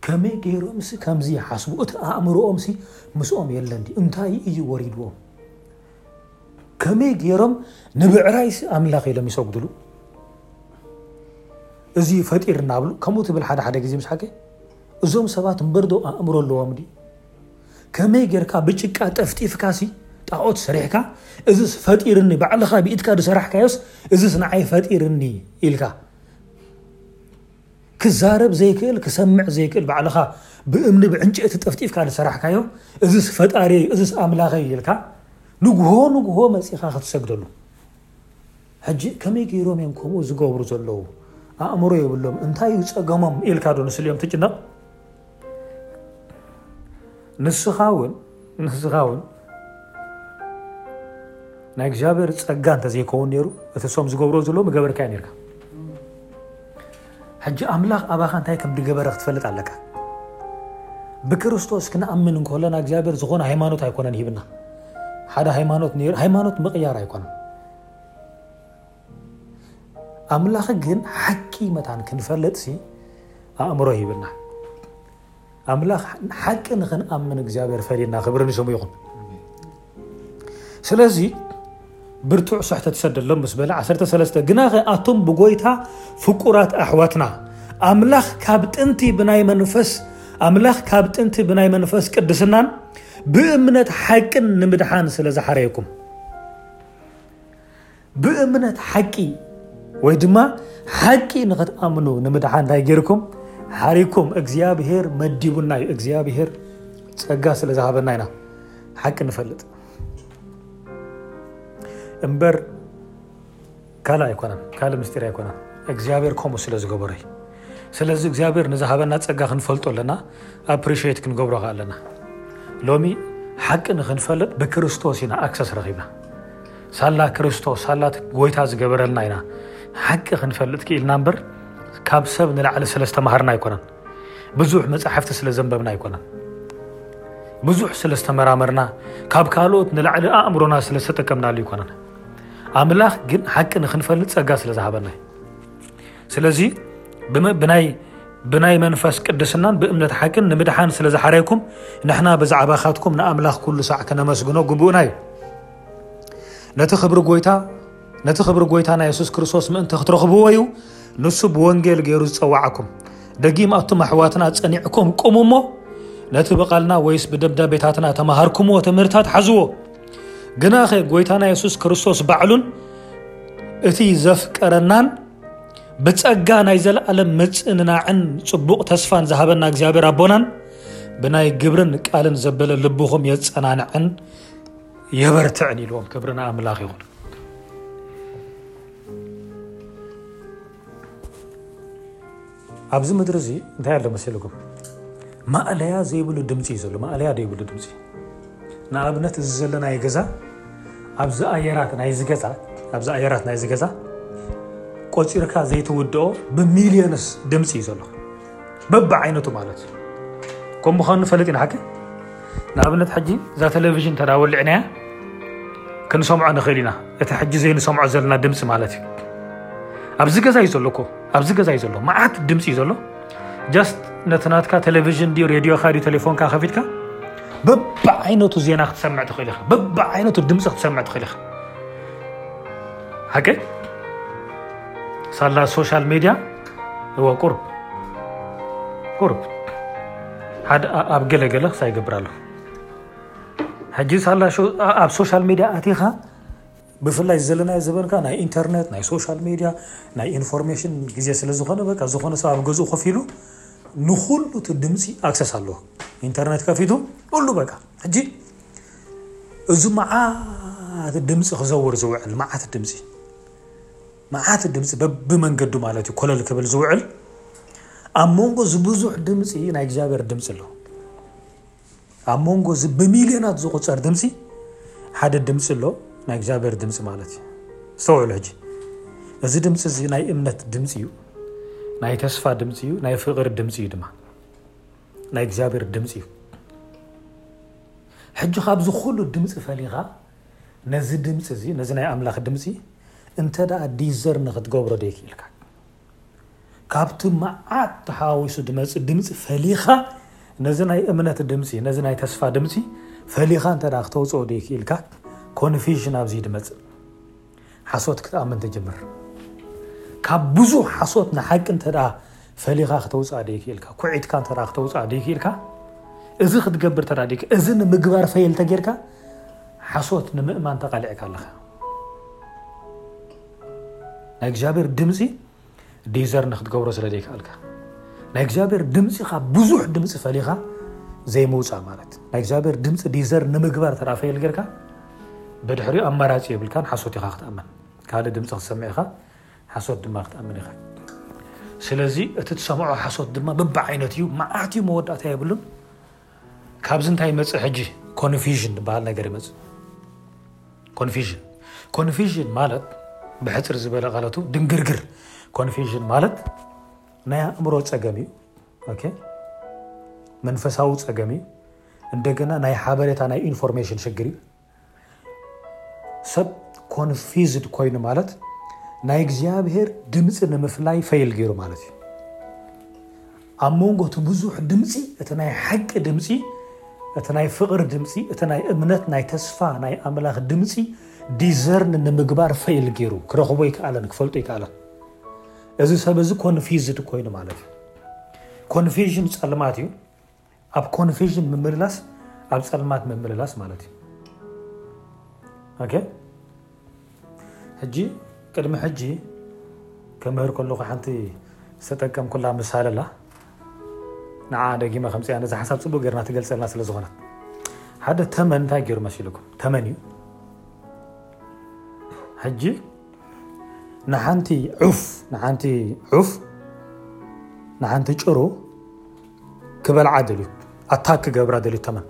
ከመይ ገይሮምሲ ከምዚ ይሓስቡ እቲ ኣእምሮኦምሲ ምስኦም የለን ድዩ እንታይ እዩ ወሪድዎም ከመይ ገይሮም ንብዕራይሲ ኣምላኽ ኢሎም ይሰግድሉ እዚ ፈጢርና ኣብሉ ከምኡ ትብል ሓደ ሓደ ግዜ ምስ ሓቂ እዞም ሰባት እምበርዶ ኣእምሮ ኣለዎም ድዩ ከመይ ጌርካ ብጭቃ ጠፍጢፍካሲ ጣዖት ሰሪሕካ እዚስ ፈጢርኒ ባዕልኻ ብኢድካ ዝሰራሕካዮስ እዚስ ንዓይ ፈጢርኒ ኢልካ ክዛረብ ዘይክእል ክሰምዕ ዘይክእል ባዕልኻ ብእምኒ ብዕንጨቲ ጠፍጢፍካ ዝሰራሕካዮ እዝስ ፈጣሪየይ እዩ እዝስ ኣምላኸይ እዩ ኢልካ ንግሆ ንግሆ መጺኻ ክትሰግደሉ ሕጂ ከመይ ገይሮም እዮም ከምኡ ዝገብሩ ዘለዉ ኣእምሮ የብሎም እንታይ እዩ ጸገሞም ኢልካ ዶ ንስልዮም ትጭነቕ ንስኻ እውን ንስኻ እውን ናይ እግዚኣብሔር ጸጋ እንተዘይከውን ነይሩ እቲ ሶም ዝገብሮ ዘሎ ምገበርካ እዩ ነርካ ሕጂ ኣምላኽ ኣባኻ እንታይ ከም ድገበረ ክትፈልጥ ኣለካ ብክርስቶስ ክንኣምን እንከለና እግዚኣብሔር ዝኾነ ሃይማኖት ኣይኮነን ሂብና ሓደ ሃይማኖት ሃይማኖት ምቕያር ኣይኮነን ኣምላኽ ግን ሓቂ መታን ክንፈልጥሲ ኣእምሮ ሂብና ኣምላኽ ሓቂ ንክንኣምን እግዚኣብሔር ፈሪና ክብሪ ንስሙ ይኹን ስለዚ ብርቱዕ ሰሕ ተትሰደሎም ምስ በለ 13 ግና ኸ ኣቶም ብጎይታ ፍቁራት ኣሕዋትና ኣምላኽ ካብ ጥንቲ ብናይ መንፈስ ኣምላኽ ካብ ጥንቲ ብናይ መንፈስ ቅድስናን ብእምነት ሓቅን ንምድሓን ስለ ዝሓረየኩም ብእምነት ሓቂ ወይ ድማ ሓቂ ንክትኣምኑ ንምድሓን እንታይ ጌርኩም ሓሪኩም እግዚኣብሄር መዲቡና እዩ እግዚኣብሄር ጸጋ ስለ ዝሃበና ኢና ሓቂ ንፈልጥ እምበር ካልእ ኣይኮነን ካልእ ምስጢር ኣይኮነን እግዚኣብሄር ከምኡ ስለ ዝገበረ እዩ ስለዚ እግዚኣብሄር ንዝሃበና ጸጋ ክንፈልጦ ኣለና ኣፕሪሽት ክንገብሮ ከ ኣለና ሎሚ ሓቂ ንክንፈልጥ ብክርስቶስ ኢና ኣክሰስ ረኺብና ሳላ ክርስቶስ ሳላ እቲ ጎይታ ዝገበረልና ኢና ሓቂ ክንፈልጥ ክኢልና እምበር ካብ ሰብ ንላዕሊ ስለ ዝተማሃርና ኣይኮነን ብዙሕ መጻሕፍቲ ስለ ዘንበብና ኣይኮነን ብዙሕ ስለ ዝተመራመርና ካብ ካልኦት ንላዕሊ ኣእምሮና ስለ ዝተጠቀምናሉ ይኮነን ኣምላኽ ግን ሓቂ ንክንፈልጥ ጸጋ ስለ ዝሃበና ስለዚ ብናይ ብናይ መንፈስ ቅድስናን ብእምነት ሓቅን ንምድሓን ስለ ዝሓረይኩም ንሕና ብዛዕባኻትኩም ንኣምላኽ ኩሉ ሳዕ ከነመስግኖ ግቡእና እዩ ነቲ ክብሪ ጎይታ ነቲ ክብሪ ጎይታና የሱስ ክርስቶስ ምእንቲ ክትረኽብዎ እዩ ንሱ ብወንጌል ገይሩ ዝጸዋዓኩም ደጊም ኣቱም ኣሕዋትና ጸኒዕኩም ቁሙ እሞ ነቲ ብቓልና ወይስ ብደብዳቤታትና ተማሃርኩምዎ ትምህርታት ሓዝዎ ግናኸ ጎይታና የሱስ ክርስቶስ ባዕሉን እቲ ዘፍቀረናን ብጸጋ ናይ ዘለኣለም ምጽንናዕን ጽቡቕ ተስፋን ዝሃበና እግዚኣብሔር ኣቦናን ብናይ ግብርን ቃልን ዘበለ ልብኹም የጸናንዕን የበርትዕን ኢልዎም ክብሪ ንኣምላኽ ይኹን ኣብዚ ምድሪ እዚ እንታይ ኣሎ መሰልኩም ማእለያ ዘይብሉ ድምፂ እዩ ዘሎ ማእለያ ዘይብሉ ድምፂ ንኣብነት እዚ ዘለና ገዛ ኣብዚ ኣየራት ናይዚ ገዛ ኣብዚ ኣየራት ናይዚ ገዛ ቆፂርካ ዘይትውድኦ ብሚልዮንስ ድምፂ እዩ ዘሎ በብዓይነቱ ማለት እዩ ከምኡ ምዃኑ ንፈልጥ ኢና ሓቂ ንኣብነት ሕጂ እዛ ቴሌቭዥን እንተ ወሊዕናያ ክንሰምዖ ንኽእል ኢና እቲ ሕጂ ዘይንሰምዖ ዘለና ድምፂ ማለት እዩ ኣብዚ ገዛ እዩ ዘሎ እኮ ኣብዚ ገዛ እዩ ዘሎ መዓት ድምፂ እዩ ዘሎ ጃስት ነቲ ናትካ ቴሌቭዥን ድዩ ሬድዮካ ድዩ ቴሌፎንካ ከፊትካ በብዓይነቱ ዜና ክትሰምዕ ትኽእል ኢኻ በብዓይነቱ ድምፂ ክትሰምዕ ትኽእል ኢኻ ሓቂ ሳላ ሶሻል ሚድያ እወ ቁሩብ ቁሩብ ሓደ ኣብ ገለ ገለ ክሳይ ይገብር ኣለኹ ሕጂ ሳላ ኣብ ሶሻል ሚድያ ኣቲኻ ብፍላይ ዘለናዮ ዘበንካ ናይ ኢንተርነት ናይ ሶሻል ሚድያ ናይ ኢንፎርሜሽን ግዜ ስለ ዝኾነ በቃ ዝኾነ ሰብ ኣብ ገዝኡ ኮፍ ኢሉ ንኩሉ እቲ ድምፂ ኣክሰስ ኣለዎ ኢንተርነት ከፊቱ ኩሉ በቃ ሕጂ እዚ መዓት ድምፂ ክዘውር ዝውዕል መዓት ድምፂ መዓት ድምጺ በብመንገዱ ማለት እዩ ኮለል ክብል ዝውዕል፣ ኣብ መንጎ እዚ ብዙሕ ድምጺ ናይ እግዚኣብሔር ድምጺ ኣሎ። ኣብ መንጎ እዚ ብሚልዮናት ዝቑጸር ድምጺ ሓደ ድምጺ ኣሎ፣ ናይ እግዚኣብሔር ድምጺ ማለት እዩ። ዝተውዕሉ ሕጂ እዚ ድምጺ እዚ ናይ እምነት ድምጺ እዩ፣ ናይ ተስፋ ድምጺ እዩ፣ ናይ ፍቕሪ ድምጺ እዩ ድማ ናይ እግዚኣብሔር ድምጺ እዩ። ሕጂ ካብዚ ኩሉ ድምጺ ፈሊኻ ነዚ ድምጺ እዚ ነዚ ናይ ኣምላኽ ድምጺ እንተ ደኣ ዲዘርኒ ክትገብሮ ደይክኢልካ ካብቲ መዓት ተሓዋዊሱ ድመጽእ ድምጺ ፈሊኻ ነዚ ናይ እምነት ድምጺ ነዚ ናይ ተስፋ ድምጺ ፈሊኻ እንተ ደኣ ክተውጽኦ ደይክኢልካ ኮንፊዥን ኣብዚ ድመጽእ ሓሶት ክትኣምን ተጀምር ካብ ብዙሕ ሓሶት ንሓቂ እንተ ፈሊኻ ክተውፅኣ ደይክኢልካ ኩዒትካ እንተ ክተውፅኣ ደይክኢልካ እዚ ክትገብር እንተ ደይክ እዚ ንምግባር ፈይል ተጌርካ ሓሶት ንምእማን ተቃሊዕካ ኣለኻ ናይ እግዚኣብሔር ድምፂ ዲዘር ንክትገብሮ ስለ ዘይከኣልካ ናይ እግዚኣብሔር ድምፂ ካብ ብዙሕ ድምፂ ፈሊኻ ዘይምውፃእ ማለት ናይ እግዚኣብሔር ድምፂ ዲዘር ንምግባር ተደኣ ፈይል ጌርካ ብድሕሪኡ ኣማራፂ የብልካን ሓሶት ኢኻ ክትኣምን ካልእ ድምፂ ክትሰምዕ ኢኻ ሓሶት ድማ ክትኣምን ኢኻ ስለዚ እቲ ትሰምዖ ሓሶት ድማ በብዓይነት እዩ መዓት እዩ መወዳእታ የብሉን ካብዚ እንታይ ይመፅእ ሕጂ ኮንፊዥን ዝበሃል ነገር ይመፅእ ኮንፊዥን ኮንፊዥን ማለት ብሕፅር ዝበለ ቃለቱ ድንግርግር ኮንፊዥን ማለት ናይ ኣእምሮ ፀገም እዩ ኦኬ መንፈሳዊ ፀገም እዩ እንደገና ናይ ሓበሬታ ናይ ኢንፎርሜሽን ሽግር እዩ ሰብ ኮንፊዝድ ኮይኑ ማለት ናይ እግዚኣብሔር ድምፂ ንምፍላይ ፈይል ገይሩ ማለት እዩ ኣብ መንጎ እቲ ብዙሕ ድምፂ እቲ ናይ ሓቂ ድምፂ እቲ ናይ ፍቕሪ ድምፂ እቲ ናይ እምነት ናይ ተስፋ ናይ ኣምላኽ ድምፂ ዲዘርን ንምግባር ፈይል ገይሩ ክረኽቦ ይከኣለን ክፈልጡ ይከኣለን እዚ ሰብ እዚ ኮንፊዝድ ኮይኑ ማለት እዩ ኮንፊዥን ፀልማት እዩ ኣብ ኮንፊዥን ምምልላስ ኣብ ፀልማት ምምልላስ ማለት እዩ ኦኬ ሕጂ ቅድሚ ሕጂ ከምህር ከለኹ ሓንቲ ዝተጠቀምኩላ ምሳለ ኣላ ንዓ ደጊመ ከምፅያ ነዚ ሓሳብ ፅቡቅ ገርና ትገልፀልና ስለ ዝኾነት ሓደ ተመን እንታይ ገይሩ መሲልኩም ተመን እዩ ሕጂ ንሓንቲ ዑፍ ንሓንቲ ዑፍ ንሓንቲ ጭሩ ክበልዓ ደልዩ ኣታክ ክገብራ ደልዩ ተመን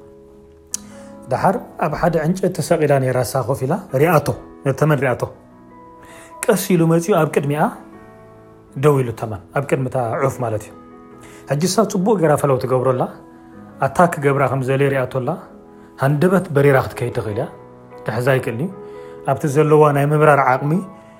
ድሓር ኣብ ሓደ ዕንጨት ተሰቂላ ነራ ሳ ኮፍ ኢላ ሪኣቶ ነተመን ሪኣቶ ቀስ ኢሉ መፅኡ ኣብ ቅድሚኣ ደው ኢሉ ተመን ኣብ ቅድሚታ ዑፍ ማለት እዩ ሕጂ ሳ ፅቡቅ ገራ ፈለው ትገብረላ ኣታክ ክገብራ ከምዘለየ ሪኣቶላ ሃንደበት በሪራ ክትከይድ ትኽእል እያ ክሕዛ ይክእል እዩ ኣብቲ ዘለዋ ናይ ምብራር ዓቅሚ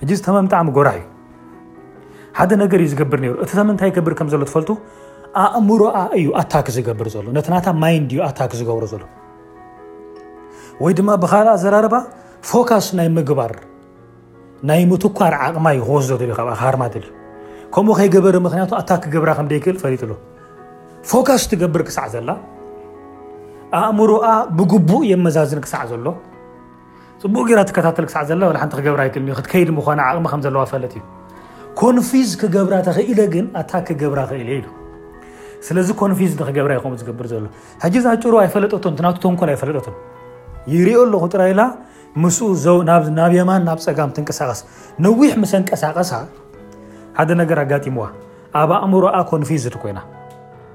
ሕጂ እዚ ተመን ብጣዕሚ ጎራሕ እዩ ሓደ ነገር እዩ ዝገብር ነይሩ እቲ ተመን እንታይ ይገብር ከም ዘሎ ትፈልጡ ኣእምሮኣ እዩ ኣታክ ዝገብር ዘሎ ነቲ ናታ ማይንድ እዩ ኣታክ ዝገብሮ ዘሎ ወይ ድማ ብካልእ ኣዘራርባ ፎካስ ናይ ምግባር ናይ ምትኳር ዓቕማ እዩ ክወስዶ ደልዩ ካብኣ ክሃርማ ደልዩ ከምኡ ከይገበረ ምክንያቱ ኣታክ ክገብራ ከም ደይክእል ፈሊጡ ኣሎ ፎካስ ትገብር ክሳዕ ዘላ ኣእምሮኣ ብግቡእ የመዛዝን ክሳዕ ዘሎ ፅቡቅ ገይራ ትከታተል ክሳዕ ዘላ ወላ ሓንቲ ክገብራ ኣይክእልን እዩ ክትከይድ ምዃና ዓቕሚ ከም ዘለዋ ፈለጥ እዩ ኮንፊዝ ክገብራ ተኽኢለ ግን ኣታ ክገብራ ክእል ኢሉ ስለዚ ኮንፊዝ ንክገብራ ይኸም ዝገብር ዘሎ ሕጂ እዛ ጭሩ ኣይፈለጠቶን ትናቱ ተንኮል ኣይፈለጠቶን ይሪኦ ኣለኹ ጥራይ ኢላ ምስኡ ዘው ናብ የማን ናብ ፀጋም ትንቀሳቀስ ነዊሕ ምስ ኣንቀሳቀሳ ሓደ ነገር ኣጋጢምዋ ኣብ ኣእምሮኣ ኮንፊዝድ ኮይና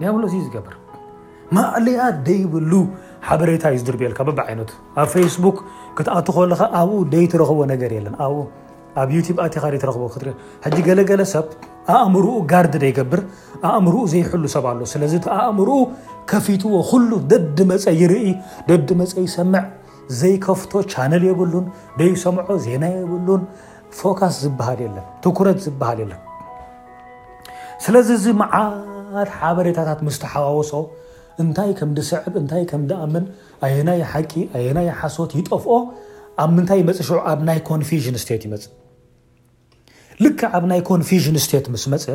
ዲያብሎስ እዩ ዝገብር ማእለያ ደይብሉ ሓበሬታ እዩ ዝድርብየልካ በብዓይነቱ ኣብ ፌስቡክ ክትኣቱ ከለካ ኣብኡ ደይትረኽቦ ነገር የለን ኣብኡ ኣብ ዩቲብ ኣቲኻ ደይትረኽቦ ክትርኢ ሕጂ ገለገለ ሰብ ኣእምርኡ ጋርድ ደይገብር ኣእምርኡ ዘይሕሉ ሰብ ኣሎ ስለዚ እቲ ኣእምርኡ ከፊትዎ ኩሉ ደዲ መፀ ይርኢ ደዲ መፀ ይሰምዕ ዘይከፍቶ ቻነል የብሉን ደይሰምዖ ዜና የብሉን ፎካስ ዝበሃል የለን ትኩረት ዝበሃል የለን ስለዚ እዚ መዓት ሓበሬታታት ምስ ተሓዋወሶ እንታይ ከም ድስዕብ እንታይ ከም ድኣምን ኣየናይ ሓቂ ኣየናይ ሓሶት ይጠፍኦ ኣብ ምንታይ ይመፅእ ሽዑ ኣብ ናይ ኮንፊዥን ስቴት ይመፅእ ልክዕ ኣብ ናይ ኮንፊዥን ስቴት ምስ መፀ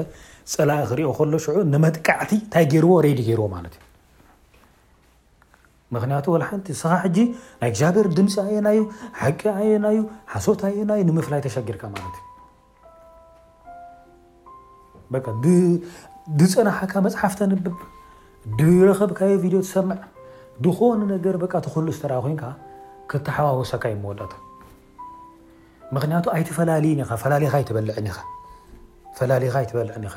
ፀላኢ ክሪኦ ከሎ ሽዑ ንመጥቃዕቲ እንታይ ገይርዎ ሬዲ ገይርዎ ማለት እዩ ምክንያቱ ወላ ሓንቲ ንስኻ ሕጂ ናይ እግዚኣብሔር ድምፂ ኣየናዩ ሓቂ ኣየናዩ ሓሶት ኣየናዩ ንምፍላይ ተሸጊርካ ማለት እዩ በቃ ዝፀናሓካ መፅሓፍ ተንብብ ድረኸብካዮ ቪድዮ ትሰምዕ ድኾኑ ነገር በቃ ትኽሉ ዝተራ ኮንካ ክተሓዋወሰካ እዩ መወዳእታ ምክንያቱ ኣይትፈላልይን ኢኻ ፈላሊኻ ኣይትበልዕን ኢኻ ፈላሊኻ ኣይትበልዕን ኢኻ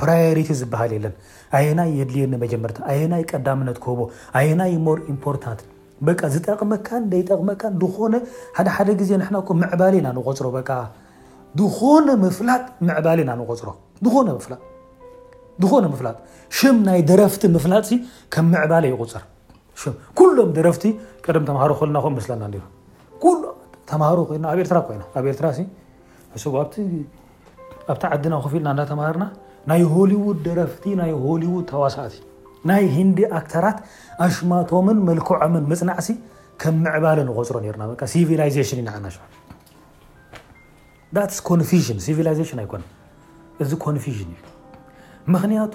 ፕራዮሪቲ ዝበሃል የለን ኣየናይ የድልየኒ መጀመርታ ኣየናይ ቀዳምነት ክህቦ ኣየናይ ሞር ኢምፖርታንት በቃ ዝጠቕመካን ዘይጠቕመካን ዝኾነ ሓደ ሓደ ግዜ ንሕና እኮ ምዕባለ ኢና ንቆፅሮ በቃ ዝኾነ ምፍላጥ ምዕባለ ኢና ንቆፅሮ ዝኾነ ምፍላጥ ዝኾነ ምፍላጥ ሽም ናይ ደረፍቲ ምፍላጥ ሲ ከም ምዕባለ ይቁፅር ሽም ኩሎም ደረፍቲ ቀደም ተምሃሮ ኮልና ኮም መስለና ነይሩ ኩሎ ተምሃሮ ኮይና ኣብ ኤርትራ ኮይና ኣብ ኤርትራ ሲ እሱ ኣብቲ ኣብቲ ዓድና ኮፍ ኢልና እንዳተማሃርና ናይ ሆሊውድ ደረፍቲ ናይ ሆሊውድ ተዋሳእቲ ናይ ሂንዲ ኣክተራት ኣሽማቶምን መልክዖምን ምጽናዕሲ ከም ምዕባለ ንቆጽሮ ነርና በቃ ሲቪላይዜሽን ይናዓና ሸ ዳትስ ኮንፊዥን ሲቪላይዜሽን ኣይኮነ እዚ ኮንፊዥን እዩ ምክንያቱ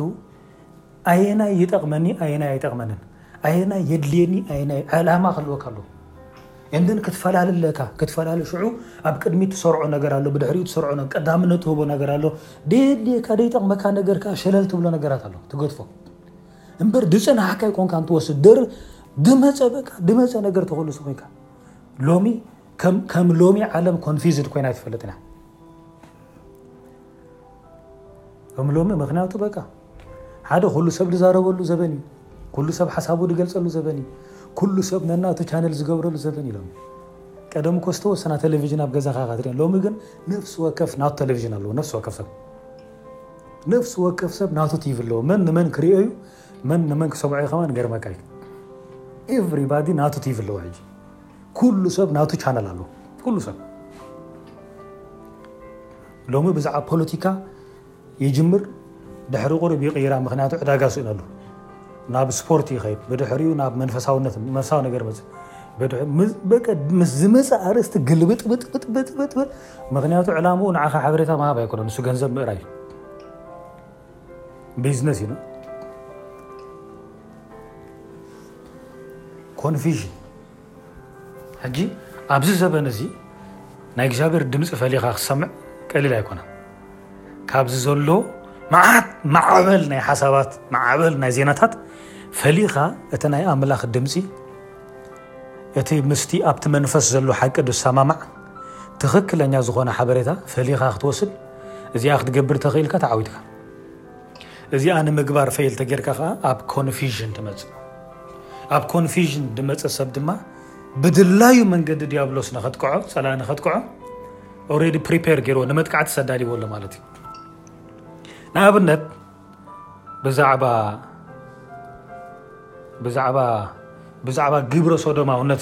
ኣየናይ ይጠቕመኒ ኣየናይ ኣይጠቕመንን፣ ኣየናይ የድልየኒ ኣየናይ ዕላማ ክህልወካ ኣለዎ። እንደን ክትፈላሊ ኣለካ ክትፈላሊ ሽዑ ኣብ ቅድሚ ትሰርዖ ነገር ኣሎ ብድሕሪኡ ትሰርዖ ነገር ቀዳምነት ትህቦ ነገር ኣሎ ደየድልየካ ደይጠቕመካ ነገር ከዓ ሸለል ትብሎ ነገራት ኣሎ ትገድፎ እምበር ድፅናሕካ ይኮንካ እንትወስድ ድር ድመፀ በቃ ድመፀ ነገር ተኸልሱ ኮንካ ሎሚ ከም ሎሚ ዓለም ኮንፊዝድ ኮይና ኣይትፈልጥና ከም ሎሚ ምክንያቱ በቃ ሓደ ኩሉ ሰብ ድዛረበሉ ዘበን እዩ ኩሉ ሰብ ሓሳቡ ድገልጸሉ ዘበን እዩ ኩሉ ሰብ ነናቱ ቻነል ዝገብረሉ ዘበን እዩ ሎሚ ቀደም እኮ ዝተወሰና ቴሌቪዥን ኣብ ገዛኻ ካትሪን ሎሚ ግን ነፍሲ ወከፍ ናቱ ቴሌቪዥን ኣለዎ ነፍሲ ወከፍ ሰብ ነፍሲ ወከፍ ሰብ ናቱ ቲቪ ኣለዎ መን ንመን ክሪኦ እዩ መን ንመን ክሰምዖ እዩ ከማን ገርመካ እዩ ኤቭሪባዲ ናቱ ቲቪ ኣለዎ ሕጂ ኩሉ ሰብ ናቱ ቻነል ኣለዎ ኩሉ ሰብ ሎሚ ብዛዕባ ፖለቲካ ይጅምር ድሕሪ ቁሩብ ይቅይራ ምክንያቱ ዕዳጋ ስእኑ ኣሎ ናብ ስፖርት ይኸይድ ብድሕሪኡ ናብ መንፈሳውነት መንፈሳዊ ነገር መጽእ ምስ ዝመፀ ኣርእስቲ ግልብጥብጥብጥብጥብጥ ምክንያቱ ዕላምኡ ንዓኻ ሓበሬታ ምሃብ ኣይኮነ ንሱ ገንዘብ ምእራይ ቢዝነስ እዩ ኮንፊዥን ሕጂ ኣብዚ ዘበን እዚ ናይ እግዚኣብሔር ድምፂ ፈሊኻ ክሰምዕ ቀሊል ኣይኮነን ካብዚ ዘሎ መዓት ማዕበል ናይ ሓሳባት ማዕበል ናይ ዜናታት ፈሊኻ እቲ ናይ ኣምላኽ ድምፂ እቲ ምስቲ ኣብቲ መንፈስ ዘሎ ሓቂ ዝሰማማዕ ትኽክለኛ ዝኾነ ሓበሬታ ፈሊኻ ክትወስድ እዚኣ ክትገብር ተኽኢልካ ተዓዊትካ እዚኣ ንምግባር ፈይል ተጌርካ ከኣ ኣብ ኮንፊዥን ትመጽእ ኣብ ኮንፊዥን ድመጸ ሰብ ድማ ብድላዩ መንገዲ ዲያብሎስ ንኸጥቅዖ ጸላእ ንኸጥቅዖ ኦሬዲ ፕሪፔር ገይርዎ ንመጥቃዕቲ ሰዳዲዎ ኣሎ ማለት እዩ ንኣብነት ብዛዕባ ብዛዕባ ብዛዕባ ግብረ ሶዶማውነት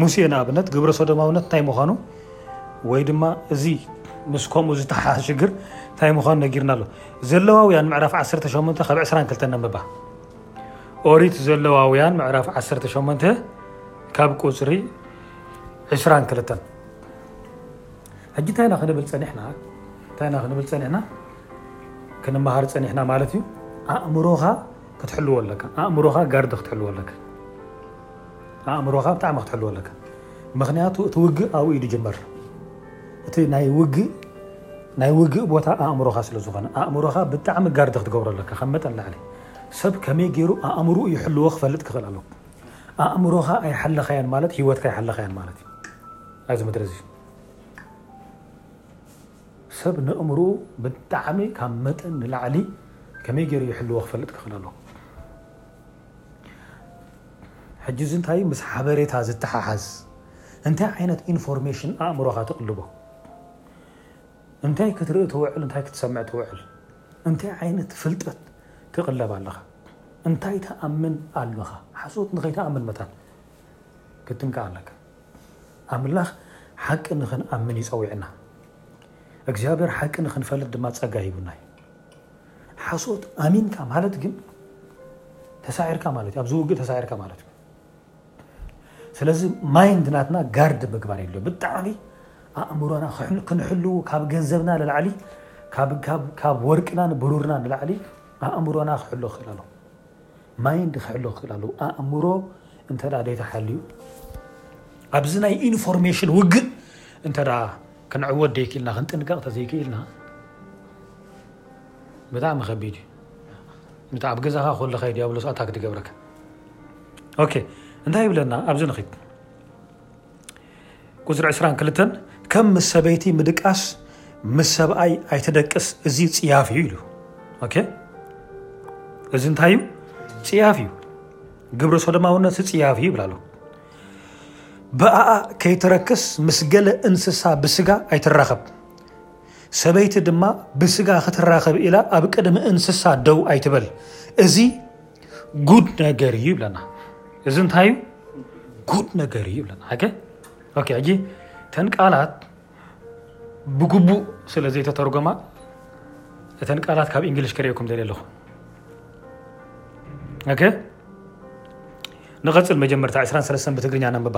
ሙሴ ንኣብነት ግብረ ሶዶማውነት እንታይ ምዃኑ ወይ ድማ እዚ ምስ ከምኡ ዝተሓሓዝ ሽግር እንታይ ምዃኑ ነጊርና ኣሎ ዘለዋውያን ምዕራፍ 18 ካብ 22 ነንብባ ኦሪት ዘለዋውያን ምዕራፍ 18 ካብ ቁፅሪ 22 ሕጂ እንታይ ኢና ክንብል ፀኒሕና እንታይ ኢና ክንብል ፀኒሕና ክንመሃር ፀኒሕና ማለት እዩ ኣእምሮኻ ክትሕልዎ ኣለካ ኣእምሮኻ ጋርዲ ክትሕልዎ ኣለካ ኣእምሮኻ ብጣዕሚ ክትሕልዎ ኣለካ ምክንያቱ እቲ ውግእ ኣብኡ እዩ ዝጅመር እቲ ናይ ውግእ ናይ ውግእ ቦታ ኣእምሮኻ ስለ ዝኾነ ኣእምሮኻ ብጣዕሚ ጋርዲ ክትገብሮ ኣለካ ካብ መጠን ላዕሊ ሰብ ከመይ ገይሩ ኣእምሮኡ ይሕልዎ ክፈልጥ ክኽእል ኣለዎ ኣእምሮኻ ኣይሓለኻያን ማለት ሂወትካ ኣይሓለኻያን ማለት እዩ ኣብዚ ምድሪ እዚ ሰብ ንእምርኡ ብጣዕሚ ካብ መጠን ንላዕሊ ከመይ ገይሩ ይሕልዎ ክፈልጥ ክኽእል ኣለዎ ሕጂ እዚ እንታይ እዩ ምስ ሓበሬታ ዝተሓሓዝ እንታይ ዓይነት ኢንፎርሜሽን ኣእምሮኻ ትቕልቦ እንታይ ክትርኢ ትውዕል እንታይ ክትሰምዕ ትውዕል እንታይ ዓይነት ፍልጠት ትቕለብ ኣለኻ እንታይ ተኣምን ኣለኻ ሓሶት ንኸይተኣምን መታን ክትንከ ኣለካ ኣምላኽ ሓቂ ንኽንኣምን እዩ ጸዊዕና እግዚኣብሔር ሓቂ ንኽንፈልጥ ድማ ጸጋ ሂቡና እዩ ሓሶት ኣሚንካ ማለት ግን ተሳዒርካ ማለት እዩ። ኣብዚ ውግእ ተሳዒርካ ማለት እዩ። ስለዚ ማይንድ ናትና ጋርድ ምግባር የድልዮ ብጣዕሚ ኣእምሮና ክንሕልው ካብ ገንዘብና ንላዕሊ ካብ ወርቅናን ብሩርና ንላዕሊ ኣእምሮና ክሕሎ ክእል ኣሎ ማይንድ ክሕሎ ክክእል ኣለዎ ኣእምሮ እንተ ደይተሓልዩ ኣብዚ ናይ ኢንፎርሜሽን ውግእ እንተ ክንዕወት ደይክኢልና ክንጥንቀቕ ተዘይክኢልና ብጣዕሚ ከቢድ እዩ እንተ ኣብ ገዛኻ ኮለካ ዲያብሎስ ኣታክ ትገብረካ ኦኬ እንታይ ይብለና ኣብዚ ንኺድ ቁፅሪ ዕስራን ክልተን ከም ምስ ሰበይቲ ምድቃስ ምስ ሰብኣይ ኣይትደቅስ እዚ ፅያፍ እዩ ኢሉ ኦኬ እዚ እንታይ እዩ ፅያፍ እዩ ግብረ ሶዶማውነት ፅያፍ እዩ ይብላሉ ብኣኣ ከይትረክስ ምስ ገለ እንስሳ ብስጋ ኣይትራኸብ ሰበይቲ ድማ ብስጋ ክትራኸብ ኢላ ኣብ ቅድሚ እንስሳ ደው ኣይትበል እዚ ጉድ ነገር እዩ ብለና እዚ እንታይ እዩ ጉድ ነገር እዩ ብለና ኦኬ ኦኬ ሕጂ እተን ቃላት ብግቡእ ስለ ዘይተተርጎማ እተን ቃላት ካብ እንግሊሽ ክርእየኩም ደልየ ኣለኹ ኦኬ ንቐፅል መጀመርታ 23 ብትግርኛ ነንብባ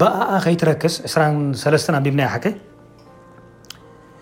ብኣኣ ከይትረክስ 23 ኣንቢብናያ ሓቀይ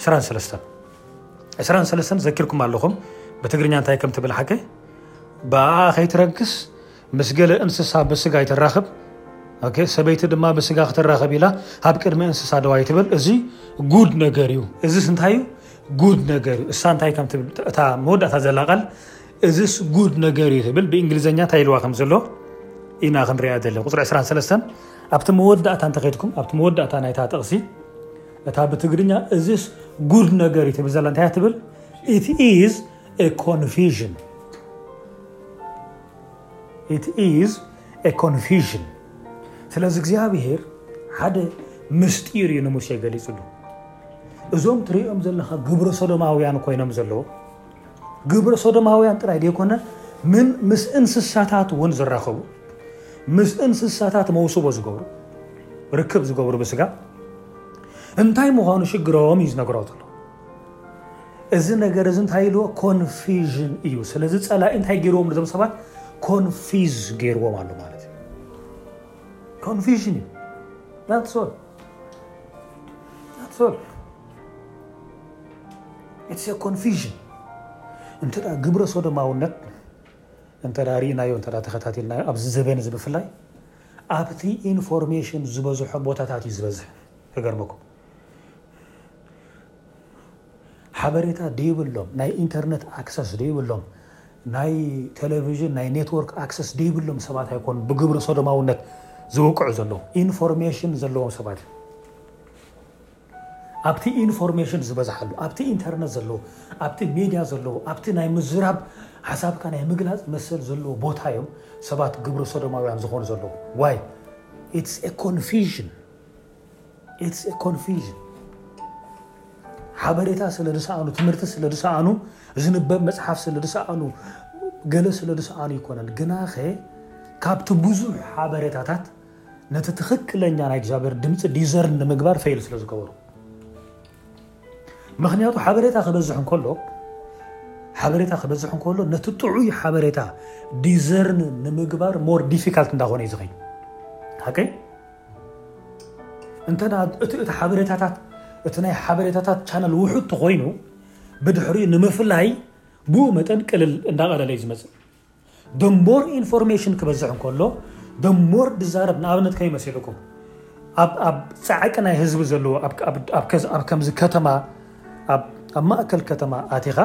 ዕስራን ሰለስተን ዕስራን ሰለስተን ዘኪርኩም ኣለኹም ብትግርኛ እንታይ ከም ትብል ሓቀይ ብኣኣ ከይትረግስ ምስ ገለ እንስሳ ብስጋ ይተራኽብ ሰበይቲ ድማ ብስጋ ክትራኸብ ኢላ ኣብ ቅድሚ እንስሳ ደዋ ይትብል እዚ ጉድ ነገር እዩ እዚስ እንታይ እዩ ጉድ ነገር እዩ እሳ እንታይ ከም ትብል እታ መወዳእታ ዘላ ቃል እዚስ ጉድ ነገር እዩ ትብል ብእንግሊዝኛ እንታይ ኢልዋ ከም ዘሎ ኢና ክንሪያ ዘለና ቁፅሪ 23 ኣብቲ መወዳእታ እንተኸድኩም ኣብቲ መወዳእታ ናይታ ጥቕሲ እታ ብትግርኛ እዚስ ጉድ ነገር እዩ ትብል ዘላ እንታይ እያ ትብል it is a confusion it is a confusion ስለዚ እግዚኣብሄር ሓደ ምስጢር እዩ ንሙሴ ገሊፅሉ እዞም ትሪኦም ዘለካ ግብረ ሰዶማውያን ኮይኖም ዘለዎ ግብረ ሶዶማውያን ጥራይ ዘይኮነ ምን ምስ እንስሳታት እውን ዝራኸቡ ምስ እንስሳታት መውስቦ ዝገብሩ ርክብ ዝገብሩ ብስጋ እንታይ ምዃኑ ሽግሮም እዩ ዝነግሮ ዘሎ እዚ ነገር እዚ እንታይ ኢልዎ ኮንፊዥን እዩ ስለዚ ፀላኢ እንታይ ገይርዎም እዞም ሰባት ኮንፊዝ ገይርዎም ኣሎ ማለት እዩ ኮንፊዥን እዩ ዳትሶል ዳትሶል ኢትሰ ኮንፊዥን እንተ ግብረ ሶዶማውነት እንተ ሪእናዮ እንተ ተኸታቲልናዮ ኣብዚ ዘበን እዚ ብፍላይ ኣብቲ ኢንፎርሜሽን ዝበዝሖ ቦታታት እዩ ዝበዝሕ ክገርመኩም ሓበሬታ ደይብሎም ናይ ኢንተርነት ኣክሰስ ደይብሎም ናይ ቴሌቪዥን ናይ ኔትወርክ ኣክሰስ ደይብሎም ሰባት ኣይኮኑ ብግብረ ሶዶማውነት ዝውቅዑ ዘለዉ ኢንፎርሜሽን ዘለዎም ሰባት እዩ ኣብቲ ኢንፎርሜሽን ዝበዝሓሉ፣ ኣብቲ ኢንተርነት ዘለዎ፣ ኣብቲ ሜድያ ዘለዎ፣ ኣብቲ ናይ ምዝራብ ሓሳብካ ናይ ምግላጽ መሰል ዘለዎ ቦታ እዮም ሰባት ግብረሶዶማውያን ዝኾኑ ዘለዉ። ዋይ? ኢትስ ኤ ኮንፊዥን ኢትስ ኤ ኮንፊዥን። ሓበሬታ ስለ ዝሰኣኑ፣ ትምህርቲ ስለ ዝሰኣኑ፣ ዝንበብ መጽሓፍ ስለ ዝሰኣኑ፣ ገለ ስለ ዝሰኣኑ ኣይኮነን። ግናኸ ካብቲ ብዙሕ ሓበሬታታት ነቲ ትኽክለኛ ናይ እግዚኣብሔር ድምፂ ዲዘርን ንምግባር ፈይል ስለ ዝገበሩ ምክንያቱ ሓበሬታ ክበዝሕ እንከሎ ሓበሬታ ክበዝሕ እንከሎ ነቲ ጥዑይ ሓበሬታ ዲዘርን ንምግባር ሞር ዲፊካልት እንዳኾነ እዩ ዝኸይድ ሓቀይ እንተ እቲ ሓበሬታታት እቲ ናይ ሓበሬታታት ቻነል ውሑድ ተኮይኑ ብድሕሪኡ ንምፍላይ ብኡ መጠን ቅልል እንዳቐለለ እዩ ዝመፅእ the more information ክበዝሕ እንከሎ the more ድዛረብ ንኣብነት ከመይ መሲልኩም ኣብ ፃዕቂ ናይ ህዝቢ ዘለዎ ኣብ ከምዚ ከተማ ኣብ ማእከል ከተማ ኣቲኻ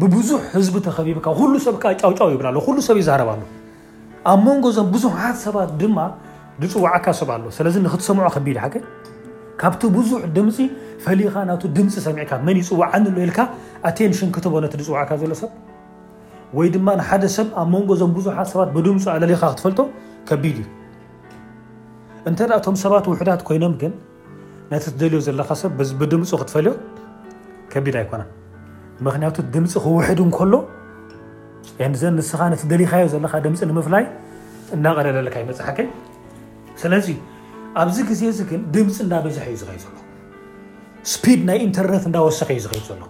ብብዙሕ ህዝቢ ተኸቢብካ ኩሉ ሰብካ ጫውጫው ይብል ኣሎ ኩሉ ሰብ ይዛረብ ኣሎ ኣብ መንጎ እዞም ብዙሓት ሰባት ድማ ዝፅዋዓካ ሰብ ኣሎ ስለዚ ንክትሰምዖ ከቢድ ሓቂ ካብቲ ብዙሕ ድምፂ ፈሊኻ ናቱ ድምፂ ሰሚዕካ መን ይፅዋዓኒ ኣሎ ኢልካ ኣቴንሽን ክትቦ ነቲ ዝፅዋዕካ ዘሎ ሰብ ወይ ድማ ንሓደ ሰብ ኣብ መንጎ እዞም ብዙሓት ሰባት ብድምፁ ኣለሊኻ ክትፈልጦ ከቢድ እዩ እንተ እቶም ሰባት ውሕዳት ኮይኖም ግን ነቲ ትደልዮ ዘለኻ ሰብ በዚ ብድምፁ ክትፈልዮ ከቢድ ኣይኮነን ምክንያቱ ድምፂ ክውሕድ እንከሎ ዘን ንስኻ ነቲ ደሊኻዮ ዘለካ ድምፂ ንምፍላይ እናቐለለልካ ይመፅሓከይ ስለዚ ኣብዚ ግዜ እዚ ግን ድምፂ እንዳበዝሐ እዩ ዝኸይ ዘሎ ስፒድ ናይ ኢንተርነት እንዳወሰኸ እዩ ዝኸይ ዘሎ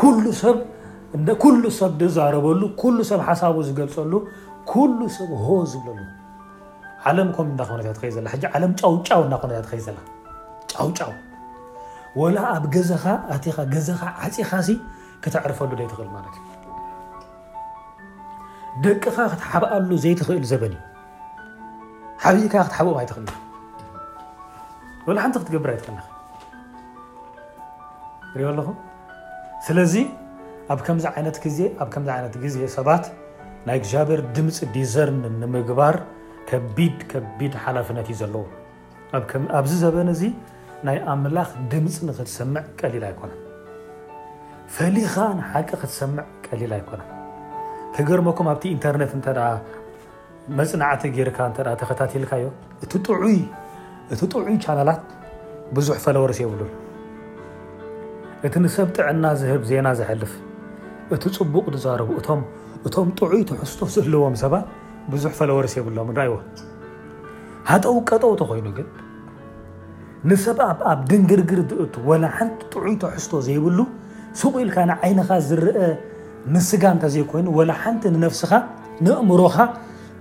ኩሉ ሰብ ኩሉ ሰብ ዝዛረበሉ ኩሉ ሰብ ሓሳቡ ዝገልፀሉ ኩሉ ሰብ ሆ ዝብለሉ ዓለም ከም እንዳኾነት እያ ትኸይድ ዘላ ሕጂ ዓለም ጫውጫው እንዳኾነት እያ ትኸይድ ዘላ ጫውጫው ወላ ኣብ ገዛኻ ኣቲኻ ገዛኻ ዓፂኻሲ ከተዕርፈሉ ዘይትኽእል ማለት እዩ ደቅኻ ክትሓብኣሉ ዘይትኽእል ዘበን እዩ ሓቢእካ ክትሓብኦም ኣይትኽእል ወላ ሓንቲ ክትገብር ኣይትኽእል ሪኦ ኣለኹ ስለዚ ኣብ ከምዚ ዓይነት ግዜ ኣብ ከምዚ ዓይነት ግዜ ሰባት ናይ እግዚኣብሔር ድምፂ ዲዘርን ንምግባር ከቢድ ከቢድ ሓላፍነት እዩ ዘለዎ ኣብዚ ዘበን እዚ ናይ ኣምላኽ ድምፂ ንክትሰምዕ ቀሊል ኣይኮነን ፈሊኻ ንሓቂ ክትሰምዕ ቀሊል ኣይኮነን ክገርመኩም ኣብቲ ኢንተርነት እንተ መፅናዕቲ ጌርካ እንተ ተኸታቲልካዮ እቲ ጥዑይ እቲ ጥዑይ ቻናላት ብዙሕ ፈለወርስ የብሉን እቲ ንሰብ ጥዕና ዝህብ ዜና ዘሕልፍ እቲ ፅቡቅ ዝዛረቡ እቶም እቶም ጥዑይ ትሕዝቶ ዝህልዎም ሰባት ብዙሕ ፈለወርስ የብሎም ራይዎ ሃጠው ቀጠው ተኮይኑ ግን ንሰብ ኣብ ኣብ ድንግርግር ዝእቱ ወላ ሓንቲ ጥዑይ ትሕዝቶ ዘይብሉ ሱቅ ኢልካ ንዓይንኻ ዝርአ ንስጋ እንተዘይኮይኑ ወላ ሓንቲ ንነፍስኻ ንእእምሮኻ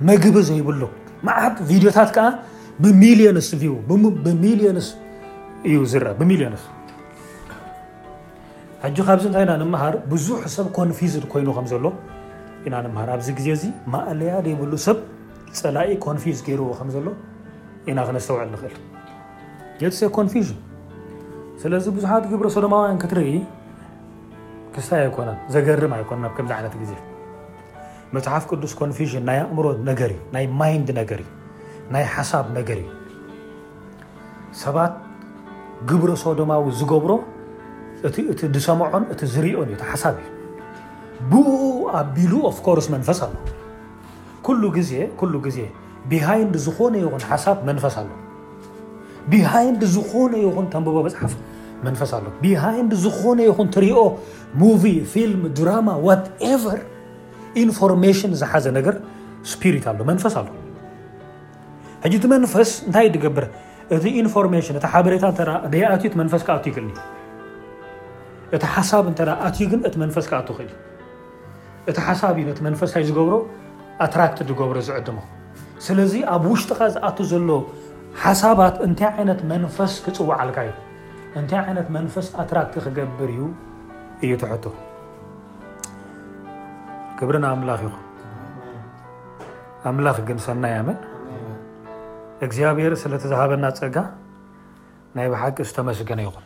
መግቢ ዘይብሉ መዓት ቪድዮታት ከዓ ብሚልዮንስ ቪው ብሚልዮንስ እዩ ዝረአ ብሚልዮንስ ሕጂ ካብዚ እንታይ ኢና ንምሃር ብዙሕ ሰብ ኮንፊዝድ ኮይኑ ከም ዘሎ ኢና ንምሃር ኣብዚ ግዜ እዚ ማእለያ ዘይብሉ ሰብ ፀላኢ ኮንፊዝ ገይርዎ ከም ዘሎ ኢና ክነስተውዕል ንኽእል የትሰ ኮንፊዥን ስለዚ ብዙሓት ግብረ ሶዶማውያን ክትርኢ ክስታይ ኣይኮነን፣ ዘገርም ኣይኮነን ኣብ ከምዚ ዓይነት ግዜ። መጽሓፍ ቅዱስ ኮንፊዥን ናይ ኣእምሮ ነገር እዩ፣ ናይ ማይንድ ነገር እዩ፣ ናይ ሓሳብ ነገር እዩ። ሰባት ግብረ ሶዶማዊ ዝገብሮ እቲ እቲ ዝሰምዖን እቲ ዝሪኦን እዩ፣ እቲ ሓሳብ እዩ። ብኡ ኣቢሉ ኦፍኮርስ መንፈስ ኣሎ። ኩሉ ግዜ ኩሉ ግዜ ቢሃይንድ ዝኾነ ይኹን ሓሳብ መንፈስ ኣሎ ቢሃይንድ ዝኾነ ይኹን ተንብቦ መፅሓፍ መንፈስ ኣሎ ቢሃይንድ ዝኾነ ይኹን ትሪኦ ሙቪ ፊልም ድራማ ዋት ኤቨር ኢንፎርሜሽን ዝሓዘ ነገር ስፒሪት ኣሎ መንፈስ ኣሎ ሕጂ እቲ መንፈስ እንታይ ድገብር እቲ ኢንፎርሜሽን እቲ ሓበሬታ እንተ ደይኣትዩ እቲ መንፈስ ክኣቱ ይክእል እቲ ሓሳብ እንተ ኣትዩ ግን እቲ መንፈስ ክኣቱ ይኽእል እዩ እቲ ሓሳብ እዩ ነቲ መንፈሳይ ዝገብሮ ኣትራክት ዝገብሮ ዝዕድሞ ስለዚ ኣብ ውሽጥኻ ዝኣቱ ዘሎ ሓሳባት እንታይ ዓይነት መንፈስ ክፅውዓልካ እዩ እንታይ ዓይነት መንፈስ ኣትራክት ክገብር እዩ እዩ ትሕቶ ክብርን ኣምላኽ ይኹን ኣምላኽ ግን ሰናይ ኣመን እግዚኣብሔር ስለቲ ዝሃበና ፀጋ ናይ ብሓቂ ዝተመስገነ ይኹን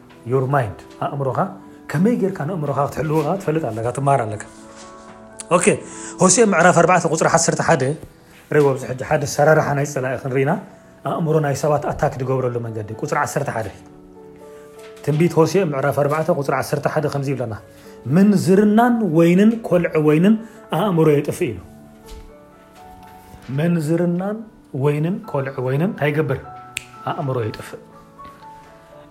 Your mind ኣእምሮኻ ከመይ ጌርካ ንእምሮኻ ክትሕልዎ ከኣ ትፈልጥ ኣለካ ትመሃር ኣለካ ኦኬ ሆሴ ምዕራፍ 4 ቁፅሪ 11 ርብ ኣብዚ ሕጂ ሓደ ሰራርሓ ናይ ፀላኢ ክንርኢና ኣእምሮ ናይ ሰባት ኣታክ ዝገብረሉ መንገዲ ቁፅሪ 11 ትንቢት ሆሴ ምዕራፍ 4 ቁፅሪ 11 ከምዚ ይብለና ምንዝርናን ወይንን ኮልዕ ወይንን ኣእምሮ የጥፍእ ኢሉ ምንዝርናን ወይንን ቆልዕ ወይንን ታይ ይገብር ኣእምሮ የጥፍእ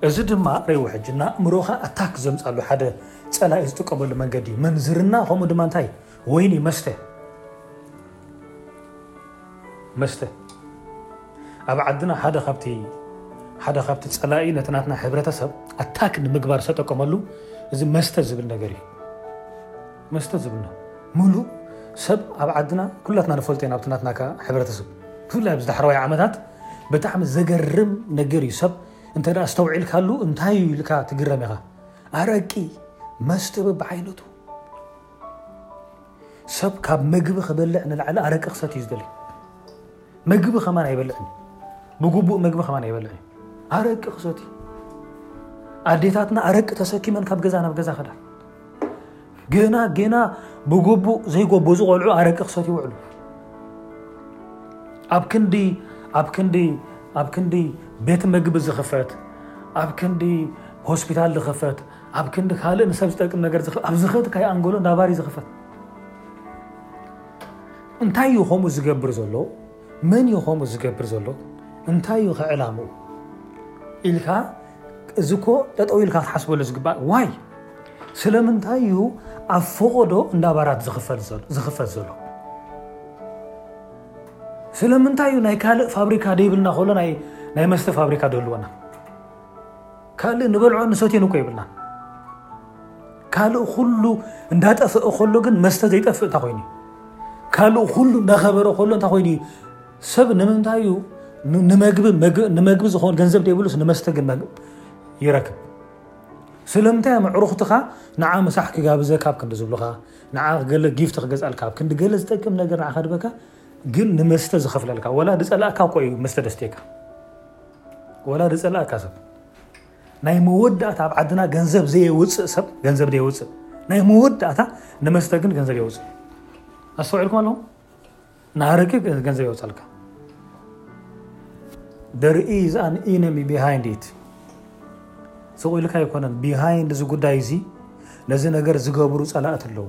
እዚ ድማ ሬዎ ሕጂ ንኣእምሮኻ ኣታክ ዘምፃሉ ሓደ ፀላኢ ዝጥቀመሉ መንገዲ ምንዝርና ከምኡ ድማ እንታይ ወይኒ መስተ መስተ ኣብ ዓድና ሓደ ካብቲ ሓደ ካብቲ ፀላኢ ነቲ ናትና ሕብረተሰብ ኣታክ ንምግባር ዝተጠቀመሉ እዚ መስተ ዝብል ነገር እዩ መስተ ዝብና ምሉእ ሰብ ኣብ ዓድና ኩላትና ንፈልጦ ኢና ኣብቲ ናትና ከኣ ሕብረተሰብ ብፍላይ ኣብዚ ዳሕረዋይ ዓመታት ብጣዕሚ ዘገርም ነገር እዩ ሰብ እንተ ኣስተውዒልካሉ እንታይ እዩ ኢልካ ትግረም ኢኻ ኣረቂ መስተ በብዓይነቱ ሰብ ካብ መግቢ ክበልዕ ንላዕሊ ኣረቂ ክሰት እዩ ዝደሊ መግቢ ከማን ኣይበልዕን ብግቡእ መግቢ ከማን ኣይበልዕን ኣረቂ ክሰቲ ኣዴታትና ኣረቂ ተሰኪመን ካብ ገዛ ናብ ገዛ ከዳ ገና ገና ብግቡእ ዘይጎበዙ ቆልዑ ኣረቂ ክሰት ይውዕሉ ኣብ ክንዲ ኣብ ክንዲ ኣብ ክንዲ ቤት መግቢ ዝኽፈት ኣብ ክንዲ ሆስፒታል ዝኽፈት ኣብ ክንዲ ካልእ ንሰብ ዝጠቅም ነገር ኣብ ዝኽት ካይ ኣንጎሎ እንዳባሪ ዝኽፈት እንታይ እዩ ከምኡ ዝገብር ዘሎ? መን እዩ ከምኡ ዝገብር ዘሎ? እንታይ እዩ ከዕላምኡ ኢልካ እዚ እኮ ጠጠው ኢልካ ክትሓስበሉ ዝግባእ ዋይ ስለምንታይ እዩ ኣብ ፈቐዶ እንዳባራት ዝኽፈት ዘሎ ስለምንታይ እዩ ናይ ካልእ ፋብሪካ ደይብልና ከሎ ናይ መስተ ፋብሪካ ደልወና ካልእ ንበልዖ ንሰትዮን እኮ የብልናን። ካልእ ኩሉ እንዳጠፍአ ከሎ ግን መስተ ዘይጠፍእ እንታይ ኮይኑ ካልእ ኩሉ እንዳኸበረ ከሎ እንታይ ኮይኑ እዩ ሰብ ንምንታይ እዩ ንመግቢ ዝኾን ገንዘብ ዘይብሉስ ንመስተ ግን ይረክብ ስለምንታይ እዮም ዕሩኽትኻ ንዓ ምሳሕ ክጋብዘ ካብ ክንዲ ዝብሉኻ ንዓ ገለ ጊፍቲ ክገዝኣልካ ኣብ ክንዲ ገለ ዝጠቅም ነገር ንዓ ከድበካ ግን ንመስተ ዝኸፍለልካ ወላ ዝፀላእካ እኮ እዩ መስተ ደስትየካ ወላ ዝጸላእካ ሰብ ናይ መወዳእታ ኣብ ዓድና ገንዘብ ዘየውፅእ ሰብ ገንዘብ ዘየውፅእ ናይ መወዳእታ ንመስተ ግን ገንዘብ የውፅእ ኣስተውዒልኩም ኣለኹም ንኣረቂ ገንዘብ የውፅልካ ደር ኢዝ ኣን ኢነሚ ቢሃይንድ ኢት ስቑኢልካ ኣይኮነን ቢሃይንድ እዚ ጉዳይ እዚ ነዚ ነገር ዝገብሩ ፀላእት ኣለዉ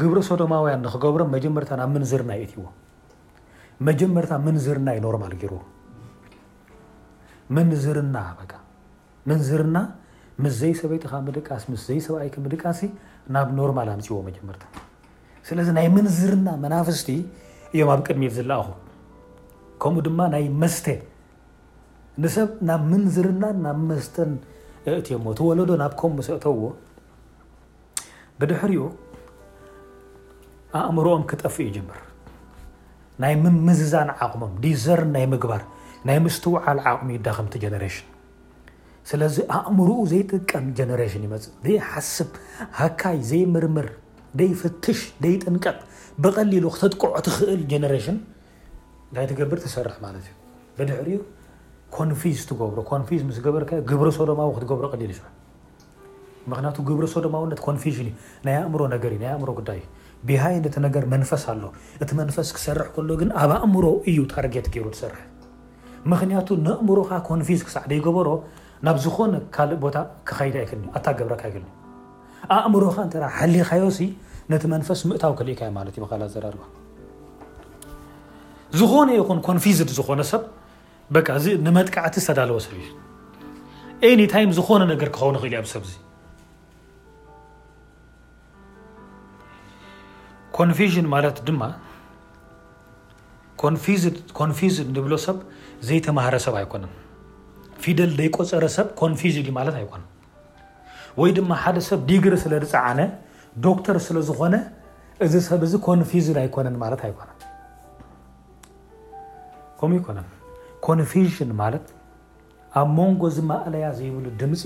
ግብረ ሶዶማውያን ንክገብሮም መጀመርታ ናብ ምንዝርና እዩ እትዎ መጀመርታ ምንዝርና እዩ ኖርማል ገይርዎ ምንዝርና በቃ ምንዝርና ምስ ዘይ ሰበይትኻ ምድቃስ ምስ ዘይ ሰብኣይክ ምድቃሲ ናብ ኖርማል ኣምፅዎ መጀመርታ ስለዚ ናይ ምንዝርና መናፍስቲ እዮም ኣብ ቅድሚት ዝለኣኹ ከምኡ ድማ ናይ መስተ ንሰብ ናብ ምንዝርናን ናብ መስተን እእትዮሞ እቲ ወለዶ ናብ ከምኡ ሰእተዎ ብድሕሪኡ ኣእምሮኦም ክጠፍእ ይጅምር። ናይ ምምዝዛን ዓቕሞም ዲዘርን ናይ ምግባር ናይ ምስትውዓል ዓቕሚ ይዳኸምቲ ጀነሬሽን ስለዚ ኣእምሮኡ ዘይጥቀም ጀነሬሽን ይመፅእ። ዘይሓስብ ሃካይ፣ ዘይምርምር፣ ዘይፍትሽ፣ ዘይጥንቀቕ ብቐሊሉ ክተጥቅዖ ትኽእል ጀነሬሽን እንታይ ትገብር ትሰርሕ ማለት እዩ። ብድሕሪኡ ኮንፊዝ ትገብሮ ኮንፊዝ ምስ ገበርካ ግብረ ሶዶማዊ ክትገብሮ ቀሊል ይስራሕ። ምክንያቱ ግብረ ሶዶማውነት ኮንፊዥን እዩ ናይ ኣእምሮ ነገር እዩ ናይ ኣእምሮ ጉዳይ እዩ ቢሃይንድ እቲ ነገር መንፈስ ኣሎ እቲ መንፈስ ክሰርሕ ከሎ ግን ኣብ ኣእምሮ እዩ ታርጌት ገይሩ ዝሰርሕ ምክንያቱ ነእምሮኻ ኮንፊዝ ክሳዕ ደይገበሮ ናብ ዝኾነ ካልእ ቦታ ክኸይድ ኣይክእልን ኣታ ገብረካ ኣይክእልን ኣእምሮኻ እንተ ሓሊኻዮ ሲ ነቲ መንፈስ ምእታው ክልኢካዮ ማለት እዩ ብካል ኣዘራርባ ዝኾነ ይኹን ኮንፊዝድ ዝኾነ ሰብ በቃ እዚ ንመጥቃዕቲ ዝተዳለወ ሰብ እዩ ኤኒ ታይም ዝኾነ ነገር ክኸውን ይኽእል እዩ ኣብ ሰብዚ ኮንፊዥን ማለት ድማ ኮንፊዝድ ንብሎ ሰብ ዘይተማሃረ ሰብ ኣይኮነን ፊደል ዘይቆፀረ ሰብ ኮንፊዝድ እዩ ማለት ኣይኮነን ወይ ድማ ሓደ ሰብ ዲግሪ ስለ ዝፀዓነ ዶክተር ስለ ዝኾነ እዚ ሰብ እዚ ኮንፊዝድ ኣይኮነን ማለት ኣይኮነን ከምኡ ኣይኮነን። ኮንፊዥን ማለት ኣብ ሞንጎ እዚ ማእለያ ዘይብሉ ድምፂ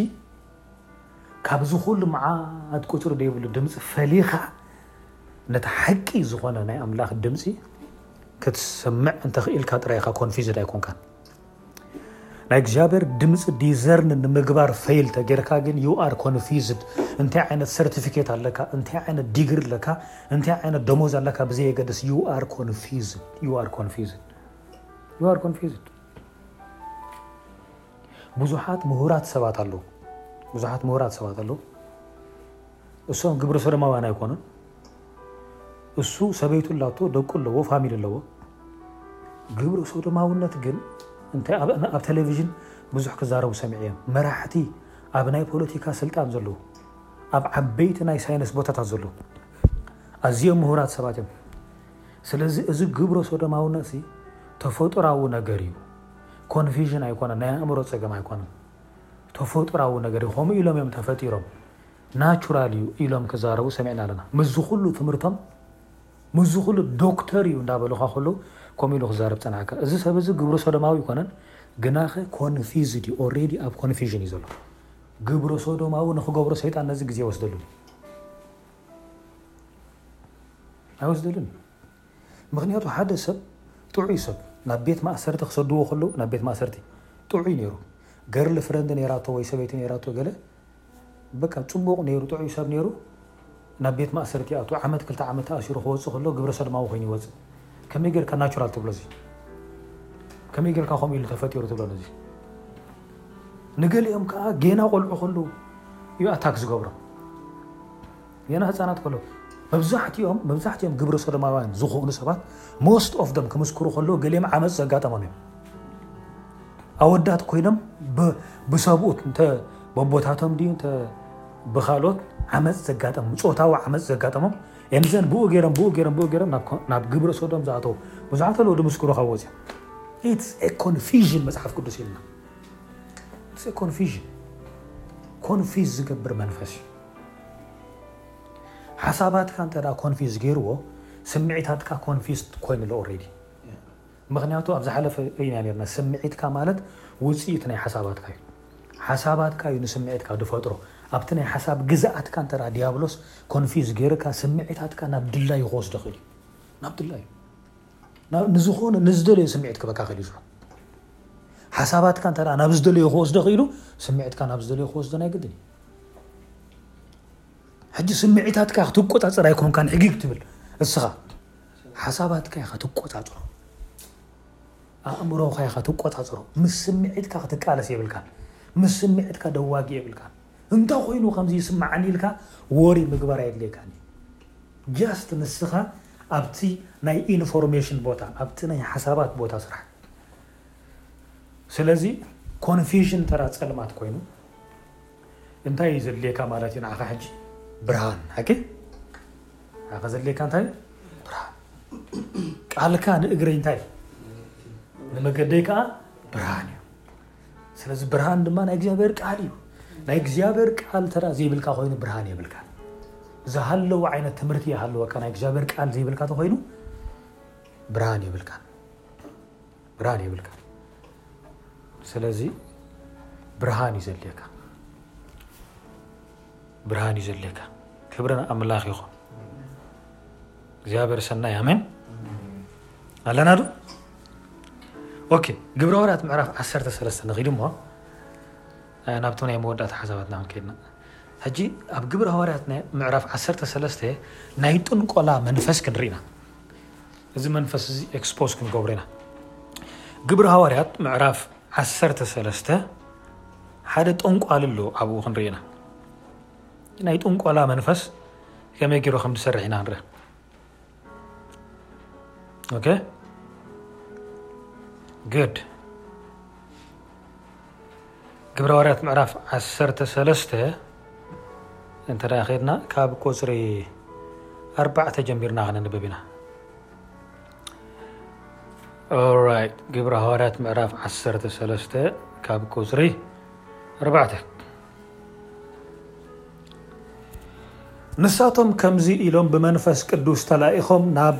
ካብዚ ኩሉ መዓት ቁፅሪ ዘይብሉ ድምፂ ፈሊኻ ነቲ ሓቂ ዝኾነ ናይ ኣምላኽ ድምፂ ክትሰምዕ እንተኽኢልካ ጥራይ ኢኻ ኮንፊዝድ ኣይኮንካን። ናይ እግዚኣብሔር ድምፂ ዲዘርን ንምግባር ፈይል ተጌርካ ግን ዩ ኣር ኮንፊዝድ እንታይ ዓይነት ሰርቲፊኬት ኣለካ እንታይ ዓይነት ዲግሪ ኣለካ እንታይ ዓይነት ደሞዝ ኣለካ ብዘየገድስ ዩ ኣር ኮንፊዝድ ዩ ኣር ኮንፊዝድ ዩ ኣር ኮንፊዝድ ብዙሓት ምሁራት ሰባት ኣለዉ ብዙሓት ምሁራት ሰባት ኣለዉ እሶም ግብረ ሰዶማውያን ኣይኮኑን እሱ ሰበይቱ ኣላቶ ደቁ ኣለዎ ፋሚሊ ኣለዎ ግብረ ሶዶማውነት ግን እንታይ ኣብ ቴሌቪዥን ብዙሕ ክዛረቡ ሰሚዐዮም መራሕቲ ኣብ ናይ ፖለቲካ ስልጣን ዘለዉ ኣብ ዓበይቲ ናይ ሳይንስ ቦታታት ዘለዉ ኣዝዮም ምሁራት ሰባት እዮም ስለዚ እዚ ግብረ ሶዶማውነት ሲ ተፈጥራዊ ነገር እዩ ኮንፊዥን ኣይኮነ ናይ ኣእምሮ ፀገም ኣይኮነን ተፈጥራዊ ነገር እዩ ከምኡ ኢሎም እዮም ተፈጢሮም ናቹራል እዩ ኢሎም ክዛረቡ ሰሚዕና ኣለና ምስዚ ኩሉ ትምህርቶም ምስዚ ኩሉ ዶክተር እዩ እንዳበሉኻ ከለዉ ከምኡ ኢሉ ክዛረብ ጸንሐከ እዚ ሰብ እዚ ግብረ ሶዶማዊ ኣይኮነን ግናኸ ኮንፊዝድ እዩ ኦሬዲ ኣብ ኮንፊዥን እዩ ዘሎ ግብረ ሶዶማዊ ንክገብሮ ሰይጣን ነዚ ግዜ ወስደሉን እዩ ኣይወስደሉን እዩ ምክንያቱ ሓደ ሰብ ጥዑይ ሰብ ናብ ቤት ማእሰርቲ ክሰድዎ ከለዉ ናብ ቤት ማእሰርቲ ጥዑይ ነይሩ ገርል ፍረንድ ነይራቶ ወይ ሰበይቲ ነይራቶ ገለ በቃ ጽቡቕ ነይሩ ጥዑይ ሰብ ነይሩ ናብ ቤት ማእሰርቲ ይኣቱ ዓመት ክልተ ዓመት ተኣሲሩ ክወጽእ ከሎ ግብረ ሰዶማዊ ኮይኑ ይወጽእ ከመይ ጌርካ ናቹራል ትብሎ እዚ ከመይ ጌርካ ከምኡ ኢሉ ተፈጢሩ ትብሎ ነዚ ንገሊኦም ከዓ ጌና ቆልዑ ከሉ እዩ ኣታክ ዝገብሮም ገና ህጻናት ከለዉ መብዛሕትኦም መብዛሕትኦም ግብረ ሶዶማውያን ዝኾኑ ሰባት ሞስት ኦፍ ደም ክምስክሩ ከለዉ ገሊኦም ዓመፅ ዘጋጠሞም እዮም ኣወዳት ኮይኖም ብሰብኡት እንተ በቦታቶም ድዩ እንተ ብካልኦት ዓመፅ ዘጋጠሙ ፆታዊ ዓመፅ ዘጋጠሞም የምዘን ብኡ ገይሮም ብኡ ገይሮም ብኡ ገይሮም ናብ ግብረ ሶዶም ዝኣተው ብዙሓት ኣለዉ ድምስክሩ ካብ ወፅያ ኢትስ ኤ ኮንፊዥን መፅሓፍ ቅዱስ ኢልና ኢትስ ኤ ኮንፊዥን ኮንፊዝ ዝገብር መንፈስ እዩ ሓሳባትካ እንተ ኮንፊዝ ገይርዎ ስምዒታትካ ኮንፊዝ ኮይኑ ኣሎ ኦሬዲ ምክንያቱ ኣብ ዝሓለፈ ኢና ነርና ስምዒትካ ማለት ውፅኢት ናይ ሓሳባትካ እዩ ሓሳባትካ እዩ ንስምዒትካ ዝፈጥሮ ኣብቲ ናይ ሓሳብ ግዝኣትካ እንተ ዲያብሎስ ኮንፊዝ ገይርካ ስምዒታትካ ናብ ድላዩ ክወስዶ ክእል እዩ ናብ ድላዩ ንዝኾነ ንዝደለዮ ስምዒት ክበካ ክእል እዩ ሓሳባትካ እንተ ናብ ዝደለዮ ክወስዶ ክኢሉ ስምዒትካ ናብ ዝደለዮ ክወስዶ ናይ ግድን እዩ ሕጂ ስምዒታትካ ክትቆፃፀር ኣይኮንካን ሕጊግ ትብል እስኻ ሓሳባትካ ኢኻ ትቆፃፅሮ ኣእምሮኻ ኢኻ ትቆፃፅሮ ምስ ስምዒትካ ክትቃለስ የብልካን ምስ ስምዒትካ ደዋጊ የብልካን እንተ ኮይኑ ከምዚ ይስማዓኒ ኢልካ ወሪ ምግባር ኣየድልየካን እዩ ጃስት ንስካ ኣብቲ ናይ ኢንፎርሜሽን ቦታ ኣብቲ ናይ ሓሳባት ቦታ ስራሕ ስለዚ ኮንፊዥን ተራ ጸልማት ኮይኑ እንታይ እዩ ዘድልየካ ማለት እዩ ንዓካ ሕጂ ብርሃን ሓቂ ንዓካ ዘድልየካ እንታይ እዩ ብርሃን ቃልካ ንእግረይ እንታይ እዩ ንመገደይ ከዓ ብርሃን እዩ ስለዚ ብርሃን ድማ ናይ እግዚኣብሔር ቃል እዩ ናይ እግዚኣብሔር ቃል ተራ ዘይብልካ ኮይኑ ብርሃን የብልካ ዝሃለዎ ዓይነት ትምህርቲ ይሃለወካ ናይ እግዚኣብሔር ቃል ዘይብልካ ተኮይኑ ብርሃን የብልካ ብርሃን የብልካ ስለዚ ብርሃን እዩ ዘድልየካ ብርሃን እዩ ዘለካ ክብርን ኣምላኽ ይኹን እግዚኣብሔር ሰናይ ኣሜን ኣለና ዶ ኦኬ ግብረ ወራት ምዕራፍ 13 ንኺድ እሞ ናብቶም ናይ መወዳእታ ሓሳባትና ክንከይድና ሕጂ ኣብ ግብረ ሃዋርያት ምዕራፍ 13 ናይ ጥንቆላ መንፈስ ክንርኢና እዚ መንፈስ እዚ ኤክስፖዝ ክንገብሮ ኢና ግብሪ ሃዋርያት ምዕራፍ ዓሰርተ ሰለስተ ሓደ ጠንቋሊ ኣሎ ኣብኡ ክንርኢ ኢና ናይ ጥንቆላ መንፈስ ከመይ ገይሩ ከም ዝሰርሕ ኢና ንርኢ ኦኬ ግድ ግብረ ሃዋርያት ምዕራፍ ዓሰርተ ሰለስተ እንተ ኸድና ካብ ቁፅሪ ኣርባዕተ ጀሚርና ከነንብብ ኢና ኦራይት ግብረ ሃዋርያት ምዕራፍ ዓሰርተ ሰለስተ ካብ ቁፅሪ ኣርባዕተ ንሳቶም ከምዚ ኢሎም ብመንፈስ ቅዱስ ተላኢኾም ናብ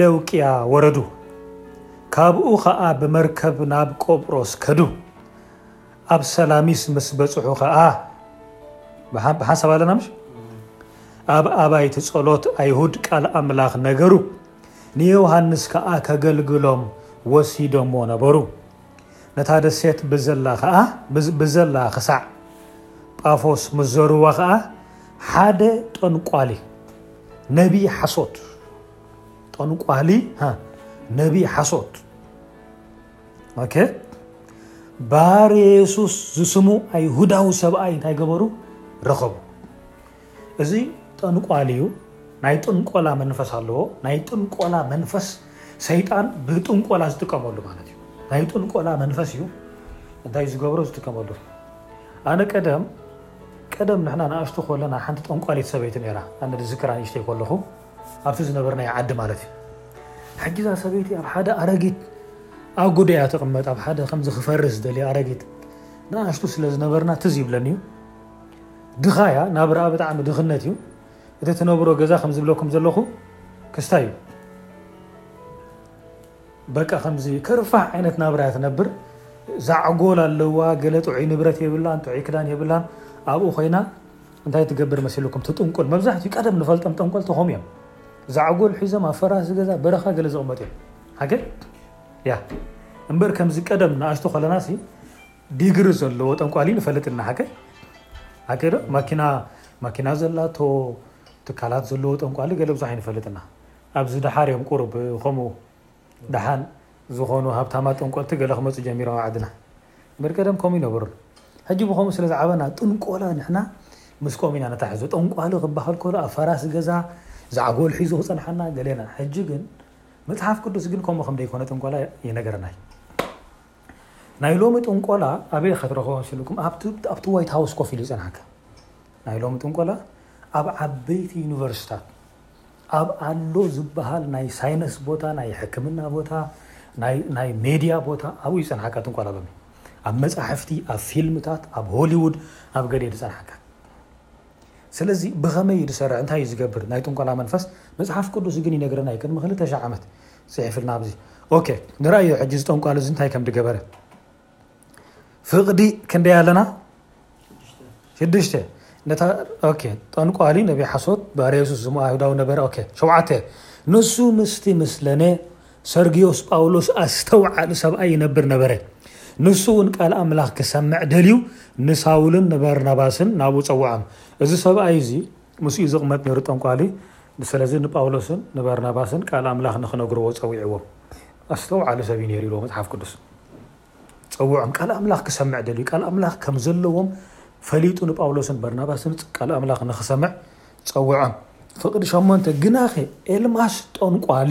ለውቅያ ወረዱ። ካብኡ ኸኣ ብመርከብ ናብ ቆጵሮስ ከዱ። ኣብ ሰላሚስ ምስ በጽሑ ኸኣ ብሓንሳብ ኣለና ምሽ ኣብ ኣባይቲ ጸሎት ኣይሁድ ቃል ኣምላኽ ነገሩ፣ ንዮሃንስ ከኣ ከገልግሎም ወሲዶሞ ነበሩ። ነታ ደሴት ብዘላ ከኣ ብዘላ ክሳዕ ጳፎስ ምስ ዘርዋ ከኣ ሓደ ጠንቋሊ ነቢ ሓሶት ጠንቋሊ ነቢ ሓሶት ኦኬ ባር የሱስ ዝስሙ ኣይሁዳዊ ሰብኣይ እንታይ ገበሩ ረኸቡ እዚ ጠንቋሊ እዩ ናይ ጥንቆላ መንፈስ ኣለዎ ናይ ጥንቆላ መንፈስ ሰይጣን ብጥንቆላ ዝጥቀመሉ ማለት እዩ ናይ ጥንቆላ መንፈስ እዩ እንታይ ዝገብሮ ዝጥቀመሉ ኣነ ቀደም ቀደም ንሕና ንኣሽቱ ከለና ሓንቲ ጠንቋሊት ሰበይቲ ነራ ኣነ ዝዝክራ ንእሽተይ ከለኹ ኣብቲ ዝነበርናዮ ዓዲ ማለት እዩ ሕጂዛ ሰበይቲ ኣብ ሓደ ኣረጊት ኣብ ጉዳያ ተቕመጥ ኣብ ሓደ ከምዚ ክፈርስ ደልየ ኣረጊት ንኣሽቱ ስለ ዝነበርና ትዝ ይብለኒ እዩ ድኻ እያ ናብራኣ ብጣዕሚ ድኽነት እዩ እቲ ትነብሮ ገዛ ከም ዝብለኩም ዘለኹ ክስታ እዩ በቃ ከምዚ ከርፋሕ ዓይነት ናብራ እያ ትነብር ዛዕጎል ኣለዋ ገለ ጥዑይ ንብረት የብላን ጥዑይ ክዳን የብላን ኣብኡ ኮይና እንታይ ትገብር መሲልኩም ትጥንቁል መብዛሕትኡ ቀደም ንፈልጦም ጠንቆልቲ ከምኡ እዮም ዛዕጎል ሒዞም ኣብ ፈራሲ ገዛ በረኻ ገለ ዝቕመጡ እዮም ሓገ ያ እምበር ከምዚ ቀደም ንኣሽቶ ከለና ሲ ዲግሪ ዘለዎ ጠንቋሊ ንፈልጥ እና ሓቀይ ሓቀይ ዶ ማኪና ማኪና ዘላቶ ትካላት ዘለዎ ጠንቋሊ ገለ ብዙሕ ኣይንፈልጥ እና ኣብዚ ደሓር እዮም ቁሩብ ከምኡ ደሓን ዝኾኑ ሃብታማ ጠንቆልቲ ገለ ክመፁ ጀሚሮም ኣብ ዓድና እምበር ቀደም ከምኡ ይነበሩ ሕጂ ብከምኡ ስለ ዝዓበና ጥንቆላ ንሕና ምስቆም ኢና ነታሕዞ ጠንቋሊ ክበሃል ከሎ ኣብ ፈራሲ ገዛ ዛዕጎል ሒዙ ክፀንሓና ገሌና ሕጂ ግን መፅሓፍ ቅዱስ ግን ከምኡ ከም ዘይኮነ ጥንቆላ ይነገረና እዩ ናይ ሎሚ ጥንቆላ ኣበይ ኢካ ትረክቦ መሲልኩም ኣብቲ ኣብቲ ዋይት ሃውስ ኮፍ ኢሉ ይጸንሓካ ናይ ሎሚ ጥንቆላ ኣብ ዓበይቲ ዩኒቨርሲታት ኣብ ኣሎ ዝበሃል ናይ ሳይነስ ቦታ ናይ ሕክምና ቦታ ናይ ናይ ሜድያ ቦታ ኣብኡ ይጸንሓካ ጥንቆላ ሎሚ ኣብ መጻሕፍቲ ኣብ ፊልምታት ኣብ ሆሊውድ ኣብ ገለ ይጸንሓካ ስለዚ ብኸመይ እዩ ዝሰርሕ እንታይ እዩ ዝገብር ናይ ጥንቆላ መንፈስ መጽሓፍ ቅዱስ ግን ይነግረና እዩ ቅድሚ ክልተ ሽሕ ዓመት ጽሒፍልና ኣብዚ ኦኬ ንራእዮ ሕጂ እዚ ጠንቋሉ እዚ እንታይ ከም ድገበረ ፍቕዲ ክንደይ ኣለና ሽዱሽተ ነታ ኦኬ ጠንቋሊ ነቢ ሓሶት ባርያ የሱስ ዝሞ ኣይሁዳዊ ነበረ ኦኬ ሸውዓተ ንሱ ምስቲ ምስለነ ሰርግዮስ ጳውሎስ ኣስተውዓሊ ሰብኣይ ይነብር ነበረ ንሱ እውን ቃል ኣምላኽ ክሰምዕ ደልዩ ንሳውልን ንበርናባስን ናብኡ ጸውዖም እዚ ሰብኣይ እዚ ምስኡ ዝቕመጥ ነይሩ ጠንቋሊ ብሰለዚ ንጳውሎስን ንበርናባስን ቃል ኣምላኽ ንኽነግርዎ ጸዊዕዎም። ኣስተውዓሊ ሰብ እዩ ነይሩ ኢልዎ መጽሓፍ ቅዱስ። ጸውዖም ቃል ኣምላኽ ክሰምዕ ደልዩ ቃል ኣምላኽ ከም ዘለዎም ፈሊጡ ንጳውሎስን በርናባስን ቃል ኣምላኽ ንኽሰምዕ ጸውዖም። ፍቅዲ ሸሞንተ ግናኸ ኤልማስ ጠንቋሊ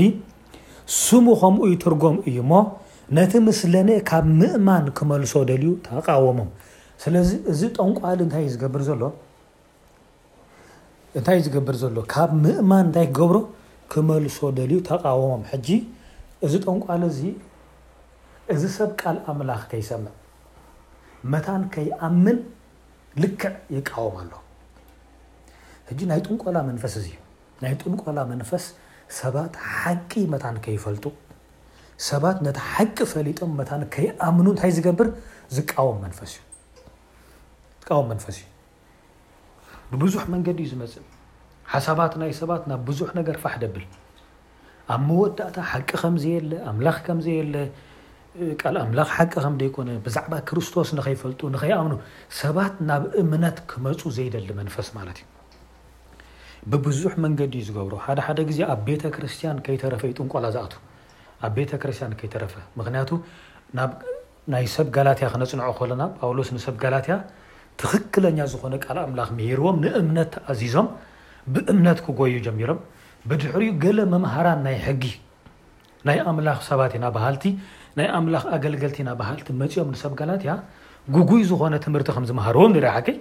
ስሙ ከምኡ ይትርጎም እዩ እሞ ነቲ ምስለኔ ካብ ምእማን ክመልሶ ደልዩ ተቓወሞም። ስለዚ እዚ ጠንቋሊ እንታይ እዩ ዝገብር ዘሎ? እንታይ እዩ ዝገብር ዘሎ ካብ ምእማን እንታይ ክገብሮ ክመልሶ ደልዩ ተቃወሞም ሕጂ እዚ ጠንቋሊ እዚ እዚ ሰብ ቃል ኣምላኽ ከይሰምዕ መታን ከይኣምን ልክዕ ይቃወም ኣሎ ሕጂ ናይ ጥንቆላ መንፈስ እዚ እዩ ናይ ጥንቆላ መንፈስ ሰባት ሓቂ መታን ከይፈልጡ ሰባት ነቲ ሓቂ ፈሊጦም መታን ከይኣምኑ እንታይ ዝገብር ዝቃወም መንፈስ እዩ ዝቃወም መንፈስ እዩ ብብዙሕ መንገዲ እዩ ዝመጽእ። ሓሳባት ናይ ሰባት ናብ ብዙሕ ነገር ፋሕ ደብል። ኣብ መወዳእታ ሓቂ ከም ዘየለ፣ ኣምላኽ ከም ዘየለ፣ ቃል ኣምላኽ ሓቂ ከም ዘይኮነ፣ ብዛዕባ ክርስቶስ ንኸይፈልጡ፣ ንኸይኣምኑ፣ ሰባት ናብ እምነት ክመጹ ዘይደሊ መንፈስ ማለት እዩ። ብብዙሕ መንገዲ እዩ ዝገብሮ። ሓደ ሓደ ግዜ ኣብ ቤተ ክርስቲያን ከይተረፈ እዩ ጥንቆላ ዝኣቱ። ኣብ ቤተ ክርስቲያን ከይተረፈ ምክንያቱ ናብ ናይ ሰብ ጋላትያ ክነጽንዖ ከሎና ጳውሎስ ንሰብ ጋላትያ ትኽክለኛ ዝኾነ ቃል ኣምላኽ ምሂርዎም ንእምነት ተኣዚዞም ብእምነት ክጎዩ ጀሚሮም ብድሕሪኡ ገለ መምሃራን ናይ ሕጊ ናይ ኣምላኽ ሰባት ኢና በሃልቲ ናይ ኣምላኽ ኣገልገልቲ ኢና በሃልቲ መጺኦም ንሰብ ጋላትያ ጉጉይ ዝኾነ ትምህርቲ ከም ዝመሃርዎም ንርኢ ሓቀይ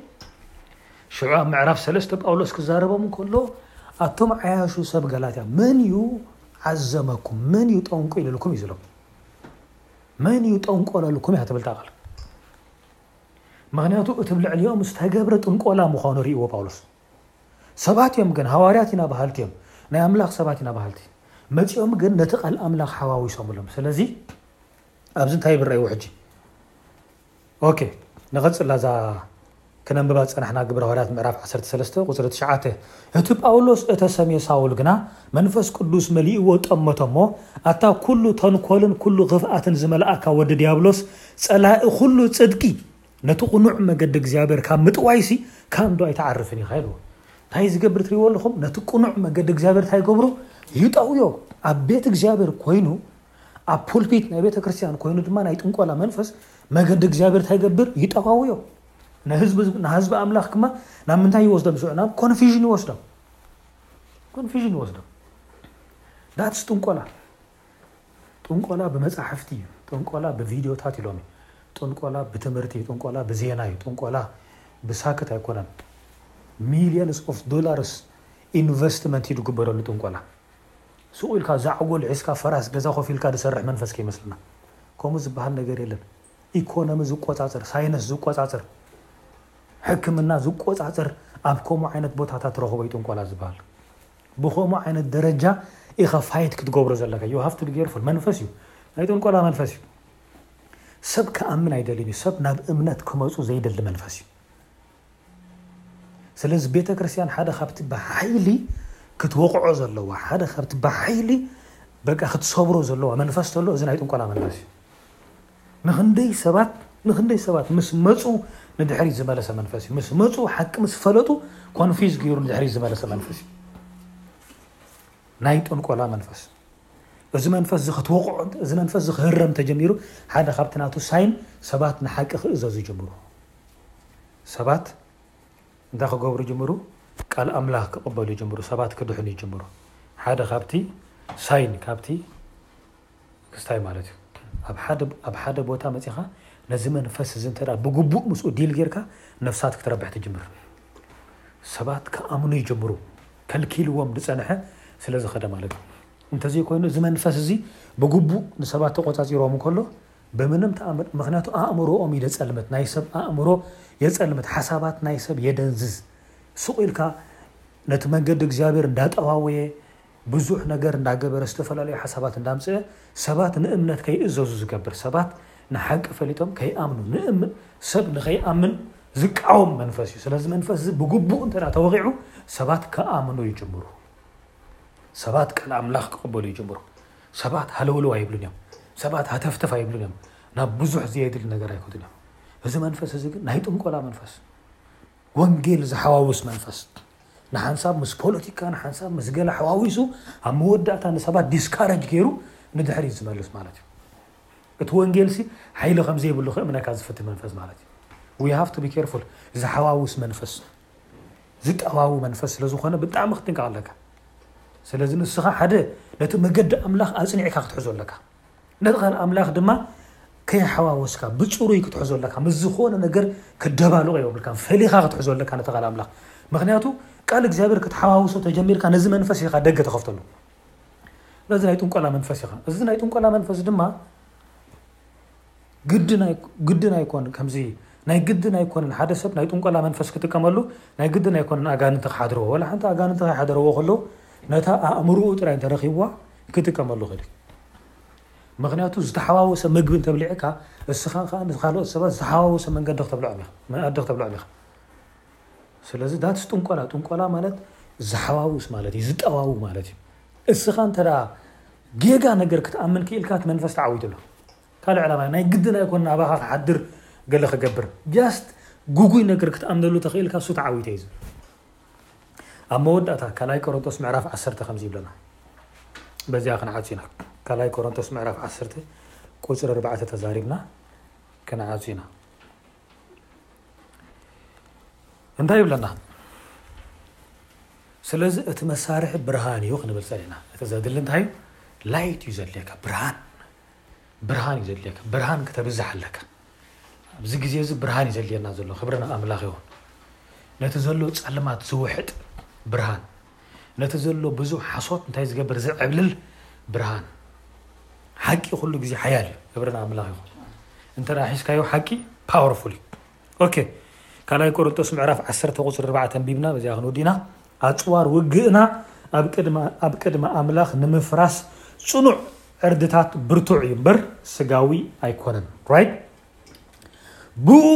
ሽዑ ኣብ ምዕራፍ ሰለስተ ጳውሎስ ክዛረቦም እንከሎ ኣቶም ዓያሹ ሰብ ጋላትያ መን እዩ ዓዘመኩም መን እዩ ጠንቁ ኢልልኩም እዩ ዝሎም መን እዩ ጠንቆሎ እልኩም እያ ትብል እታ ቃል ምክንያቱ እቲ ብልዕሊኦም ዝተገብረ ጥንቆላ ምዃኑ ርእይዎ ጳውሎስ ሰባት እዮም ግን ሃዋርያት ኢና በሃልቲ እዮም ናይ ኣምላኽ ሰባት ኢና በሃልቲ መጺኦም ግን ነቲ ቃል ኣምላኽ ሓዋዊሶምሎም ስለዚ ኣብዚ እንታይ ይብረይዎ ሕጂ ኦኬ ንቐጽል ላዛ ክነንብባ ዝጸናሕና ግብረ ሃዋርያት ምዕራፍ ዓሰርተ ሰለስተ ቁጽሪ ትሽዓተ እቲ ጳውሎስ እተሰምየ ሳውል ግና መንፈስ ቅዱስ መሊእዎ ጠመቶ እሞ ኣታ ኩሉ ተንኮልን ኩሉ ክፍኣትን ዝመልኣካ ወዲ ዲያብሎስ ጸላኢ ኩሉ ጽድቂ ነቲ ቁኑዕ መገዲ እግዚኣብሔር ካብ ምጥዋይሲ ካንዶ ኣይትዓርፍን ኢኻ ኢልዎ እንታይ ዝገብር ትሪእዎ ኣለኹም ነቲ ቅኑዕ መገዲ እግዚኣብሔር እንታይ ይገብሮ ይጠውዮ ኣብ ቤት እግዚኣብሔር ኮይኑ ኣብ ፑልፒት ናይ ቤተ ክርስቲያን ኮይኑ ድማ ናይ ጥንቆላ መንፈስ መገዲ እግዚኣብሔር እንታይ ይገብር ይጠዋውዮ ንህዝቢ ኣምላኽ ክማ ናብ ምንታይ ይወስዶም ይስዑ ናብ ኮንፊዥን ይወስዶም ኮንፊዥን ይወስዶም ዳትስ ጥንቆላ ጥንቆላ ብመጻሕፍቲ እዩ ጥንቆላ ብቪድዮታት ኢሎም እዩ ጥንቆላ ብትምህርቲ እዩ ጥንቆላ ብዜና እዩ ጥንቆላ ብሳክት ኣይኮነን ሚሊየንስ ኦፍ ዶላርስ ኢንቨስትመንት እዩ ዝግበረሉ ጥንቆላ ሱቕ ኢልካ ዛዕጎል ሒዝካ ፈራስ ገዛ ኮፍ ኢልካ ዝሰርሕ መንፈስ ከይመስለና። ከምኡ ዝብሃል ነገር የለን። ኢኮኖሚ ዝቆጻጸር፣ ሳይነስ ዝቆጻጸር፣ ሕክምና ዝቆጻጸር ኣብ ከምኡ ዓይነት ቦታታት ትረኽቦ ዩ ጥንቆላ ዝብሃል። ብኸምኡ ዓይነት ደረጃ ኢኻ ፋይት ክትገብሮ ዘለካ። ዩ ሃቭ ቱ ቢ ኬርፉል። መንፈስ ዩ። ናይ ጥንቆላ መንፈስ ዩ። ሰብ ክኣምን ኣይደልይን ዩ። ሰብ ናብ እምነት ክመጹ ዘይደሊ መንፈስ ዩ። ስለዚ ቤተ ክርስቲያን ሓደ ካብቲ ብሓይሊ ክትወቕዖ ዘለዋ ሓደ ካብቲ ብሓይሊ በቃ ክትሰብሮ ዘለዋ መንፈስ ተሎ እዚ ናይ ጥንቆላ መንፈስ እዩ ንክንደይ ሰባት ንክንደይ ሰባት ምስ መፁ ንድሕሪት ዝመለሰ መንፈስ እዩ ምስ መፁ ሓቂ ምስ ፈለጡ ኮንፊዝ ገይሩ ንድሕሪት ዝመለሰ መንፈስ እዩ ናይ ጥንቆላ መንፈስ እዚ መንፈስ እዚ ክትወቕዖ እዚ መንፈስ እዚ ክህረም ተጀሚሩ ሓደ ካብቲ ናቱ ሳይን ሰባት ንሓቂ ክእዘዙ ጀምሩ ሰባት እንታይ ክገብሩ ይጅምሩ? ቃል ኣምላኽ ክቕበሉ ይጅምሩ፣ ሰባት ክድሕኑ ይጅምሩ። ሓደ ካብቲ ሳይን ካብቲ ክስታይ ማለት እዩ ኣብ ሓደ ኣብ ሓደ ቦታ መጺኻ ነዚ መንፈስ እዚ እንተ ብግቡእ ምስኡ ዲል ጌርካ ነፍሳት ክትረብሕ ትጅምር። ሰባት ክኣምኑ ይጅምሩ ከልኪልዎም ዝጸንሐ ስለ ዝኸደ ማለት እዩ። እንተዘይኮይኑ እዚ መንፈስ እዚ ብግቡእ ንሰባት ተቖጻጺሮም እንከሎ ብምንም ተኣምር ምክንያቱ ኣእምሮኦም እዩ ደጸልምት ናይ ሰብ ኣእምሮ የጸልምት ሓሳባት ናይ ሰብ የደንዝዝ ሱቅ ኢልካ ነቲ መንገዲ እግዚኣብሔር እንዳጠዋወየ ብዙሕ ነገር እንዳገበረ ዝተፈላለዩ ሓሳባት እንዳምጸ ሰባት ንእምነት ከይእዘዙ ዝገብር ሰባት ንሓቂ ፈሊጦም ከይኣምኑ ንእም ሰብ ንከይኣምን ዝቃወም መንፈስ እዩ ስለዚ መንፈስ እዚ ብግቡእ እንተ ተወቂዑ ሰባት ከኣምኑ ይጅምሩ ሰባት ቃል ኣምላኽ ክቕበሉ ይጅምሩ ሰባት ሃለውለው ኣይብሉን እዮም። ሰባት ሃተፍተፍ ኣይብሉን እዮም። ናብ ብዙሕ ዘየድሊ ነገር ኣይከዱን እዮም። እዚ መንፈስ እዚ ግን ናይ ጥንቆላ መንፈስ፣ ወንጌል ዝሓዋውስ መንፈስ ንሓንሳብ ምስ ፖለቲካ ንሓንሳብ ምስ ገለ ሓዋዊሱ ኣብ መወዳእታ ንሰባት ዲስካረጅ ገይሩ ንድሕሪት ዝመልስ ማለት እዩ። እቲ ወንጌልሲ ሓይሊ ከም ዘይብሉ ክእምነካ ዝፍትን መንፈስ ማለት እዩ። ዊ ሃቭ ቱ ቢ ኬርፉል ዝሓዋውስ መንፈስ ዝጠባዊ መንፈስ ስለ ዝኾነ ብጣዕሚ ክትጥንቀቕ ኣለካ ስለዚ ንስኻ ሓደ ነቲ መገዲ ኣምላኽ ኣጽኒዕካ ክትሕዞ ኣለካ ነቲ ቃል ኣምላኽ ድማ ከይሓዋወስካ ብፅሩይ ክትሕዞ ኣለካ ምስ ዝኾነ ነገር ክደባልቆ የብልካ ፈሊኻ ክትሕዞ ኣለካ ነቲ ቃል ኣምላኽ ምክንያቱ ቃል እግዚኣብሔር ክትሓዋውሶ ተጀሚርካ ነዚ መንፈስ ኢኻ ደገ ተኸፍተሉ ነዚ ናይ ጥንቆላ መንፈስ ኢኻ እዚ ናይ ጥንቆላ መንፈስ ድማ ግድን ኣይኮን ከምዚ ናይ ግድን ኣይኮነን ሓደ ሰብ ናይ ጥንቆላ መንፈስ ክጥቀመሉ ናይ ግድን ኣይኮነን ኣጋንንቲ ክሓድረዎ ወላ ሓንቲ ኣጋንንቲ ከይሓደረዎ ከለዉ ነታ ኣእምርኡ ጥራይ እንተረኪብዋ ክጥቀመሉ ክእል እዩ ምክንያቱ ዝተሓዋወሰ ምግቢ እንተብሊዕካ እስኻ ከዓ ንካልኦት ሰባት ዝተሓዋወሰ መንገዲ ክተብልዖም ኢኻ መኣዲ ክተብልዖም ኢኻ ስለዚ ዳትስ ጥንቆላ ጥንቆላ ማለት ዝሓዋውስ ማለት እዩ ዝጠዋው ማለት እዩ እስኻ እንተ ጌጋ ነገር ክትኣምን ክኢልካ እቲ መንፈስ ተዓዊቱ ኣሎ ካልእ ዕላማ ናይ ግድን ኣይኮን ኣባኻ ክሓድር ገለ ክገብር ጃስት ጉጉይ ነገር ክትኣምነሉ ተኽኢልካ እሱ ተዓዊተ እዩ ዝብል ኣብ መወዳእታ ካልኣይ ቆሮንቶስ ምዕራፍ ዓሰርተ ከምዚ ይብለና በዚኣ ክንዓፁ ኢና ካልኣይ ቆሮንቶስ ምዕራፍ ዓሰርተ ቁፅሪ ኣርባዕተ ተዛሪብና ክንዓፁ ኢና እንታይ ይብለና ስለዚ እቲ መሳርሒ ብርሃን እዩ ክንብል ፀኒዕና እቲ ዘድሊ እንታይ እዩ ላይት እዩ ዘድልየካ ብርሃን ብርሃን እዩ ዘድልየካ ብርሃን ክተብዝሕ ኣለካ ኣብዚ ግዜ እዚ ብርሃን እዩ ዘድልየና ዘሎ ክብሪ ናብ ኣምላኽ ይኹን ነቲ ዘሎ ጸልማት ዝውሕጥ ብርሃን ነቲ ዘሎ ብዙሕ ሓሶት እንታይ ዝገብር ዝዕብልል ብርሃን ሓቂ ኩሉ ግዜ ሓያል እዩ ክብሪ ንኣምላኽ ይኹን እንተ ሒዝካዮ ሓቂ ፓወርፉል እዩ ኦኬ ካልኣይ ቆሮንቶስ ምዕራፍ ዓሰርተ ቁፅሪ ኣርባዕተ ኣንቢብና በዚኣ ክንወዲ ኢና ኣፅዋር ውግእና ኣብ ቅድሚ ኣብ ቅድሚ ኣምላኽ ንምፍራስ ፅኑዕ ዕርድታት ብርቱዕ እዩ እምበር ስጋዊ ኣይኮነን ራይት ብኡ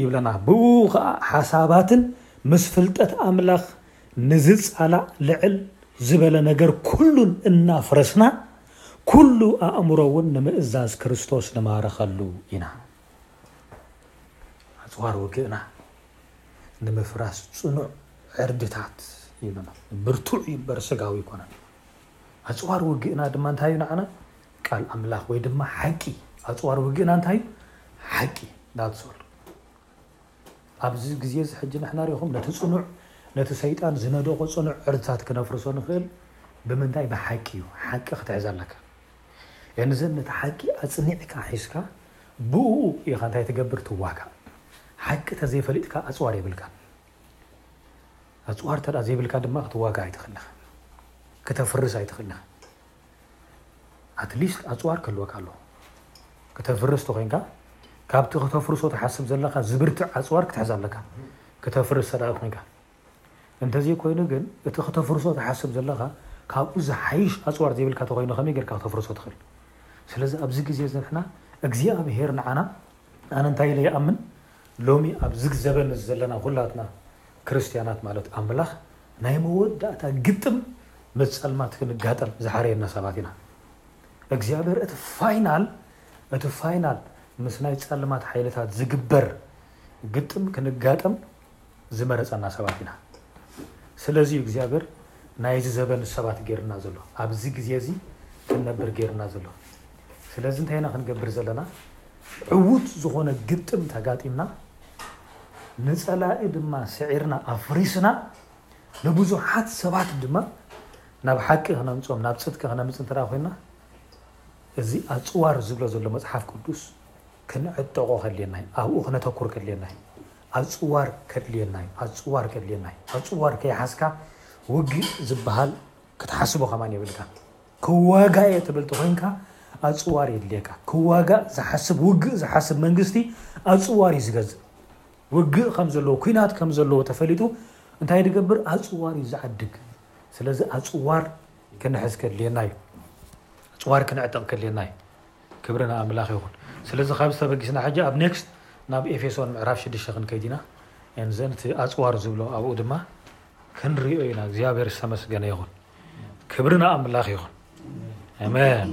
ይብለና ብኡ ከዓ ሓሳባትን ምስ ፍልጠት ኣምላኽ ንዝፃላእ ልዕል ዝበለ ነገር ኩሉን እናፍረስና ኩሉ ኣእምሮ እውን ንምእዛዝ ክርስቶስ ንማረኸሉ ኢና ኣፅዋር ወጊእና ንምፍራስ ፅኑዕ ዕርድታት ይብና ብርቱዕ እዩ እምበር ስጋዊ ኣይኮነን ኣፅዋር ወጊእና ድማ እንታይ እዩ ንዓና ቃል ኣምላኽ ወይ ድማ ሓቂ ኣፅዋር ወጊእና እንታይ እዩ ሓቂ ዳትሶል ኣብዚ ግዜ እዚ ሕጂ ንሕና ሪኹም ነቲ ፅኑዕ ነቲ ሰይጣን ዝነደቆ ፅኑዕ ዕርድታት ክነፍርሶ ንኽእል ብምንታይ ብሓቂ እዩ ሓቂ ክትሕዘ ኣለካ የንዘን ነቲ ሓቂ ኣፅኒዕካ ሒዝካ ብኡኡ ኢኻ እንታይ ትገብር ትዋጋእ ሓቂ ተዘይፈሊጥካ ኣጽዋር የብልካን ኣጽዋር ተድኣ ዘይብልካ ድማ ክትዋጋእ ኣይትኽእልኻ ክተፍርስ ኣይትኽእልኻ ኣትሊስት ኣጽዋር ክህልወካ ኣለዎ ክተፍርስ ተኾይንካ ካብቲ ክተፍርሶ ትሓስብ ዘለካ ዝብርትዕ ኣጽዋር ክትሕዝ ኣለካ ክተፍርስ ተድኣ ኮንካ እንተዘይኮይኑ ግን እቲ ክተፍርሶ ትሓስብ ዘለኻ ካብኡ ዝሓይሽ ኣጽዋር ዘይብልካ ተኾይኑ ከመይ ጌርካ ክተፍርሶ ትኽእል ስለዚ ኣብዚ ግዜ እዚ ንሕና እግዚኣብሄር ንዓና ኣነ እንታይ ኢለ ይኣምን ሎሚ ኣብዚ ዘበን እዚ ዘለና ኩላትና ክርስትያናት ማለት ኣምላኽ ናይ መወዳእታ ግጥም ምስ ጸልማት ክንጋጠም ዝሓረየና ሰባት ኢና እግዚኣብሄር እቲ ፋይናል እቲ ፋይናል ምስ ናይ ጸልማት ሓይልታት ዝግበር ግጥም ክንጋጠም ዝመረጸና ሰባት ኢና ስለዚ እዩ እግዚኣብሔር ናይዚ ዘበን ሰባት ገይርና ዘሎ ኣብዚ ግዜ እዚ ክንነብር ገይርና ዘሎ ስለዚ እንታይ ኢና ክንገብር ዘለና ዕዉት ዝኾነ ግጥም ተጋጢምና ንጸላኢ ድማ ስዒርና ኣፍሪስና ንብዙሓት ሰባት ድማ ናብ ሓቂ ክነምጾም ናብ ጽድቂ ክነምጽ እንተ ኮይና እዚ ኣጽዋር ዝብሎ ዘሎ መጽሓፍ ቅዱስ ክንዕጠቖ ከድልየና እዩ። ኣብኡ ክነተኩር ከድልየና እዩ። ኣጽዋር ከድልየና እዩ። ኣጽዋር ከድልየና እዩ። ኣጽዋር ከይሓዝካ ውግእ ዝበሃል ክትሓስቦ ከማን የብልካን። ክዋጋእ እየ ትብል ተኾይንካ ኣጽዋር የድልየካ። ክዋጋእ ዝሓስብ ውግእ ዝሓስብ መንግስቲ ኣጽዋር እዩ ዝገዝእ። ውግእ ከም ዘለዎ ኩናት ከም ዘለዎ ተፈሊጡ እንታይ ዝገብር ኣጽዋር እዩ ዝዓድግ። ስለዚ ኣጽዋር ክንሕዝ ከድልየና እዩ። ኣጽዋር ክንዕጠቕ ከድልየና እዩ። ክብሪ ንኣምላኽ ይኹን ስለዚ ካብዚ ተበጊስና ሕጂ ኣብ next ናብ ኤፌሶን ምዕራፍ ሽዱሽተ ክንከይድ ኢና and then እቲ ኣጽዋር ዝብሎ ኣብኡ ድማ ክንሪኦ ኢና እግዚኣብሔር ዝተመስገነ ይኹን ክብሪ ንኣምላኽ ይኹን ኣሜን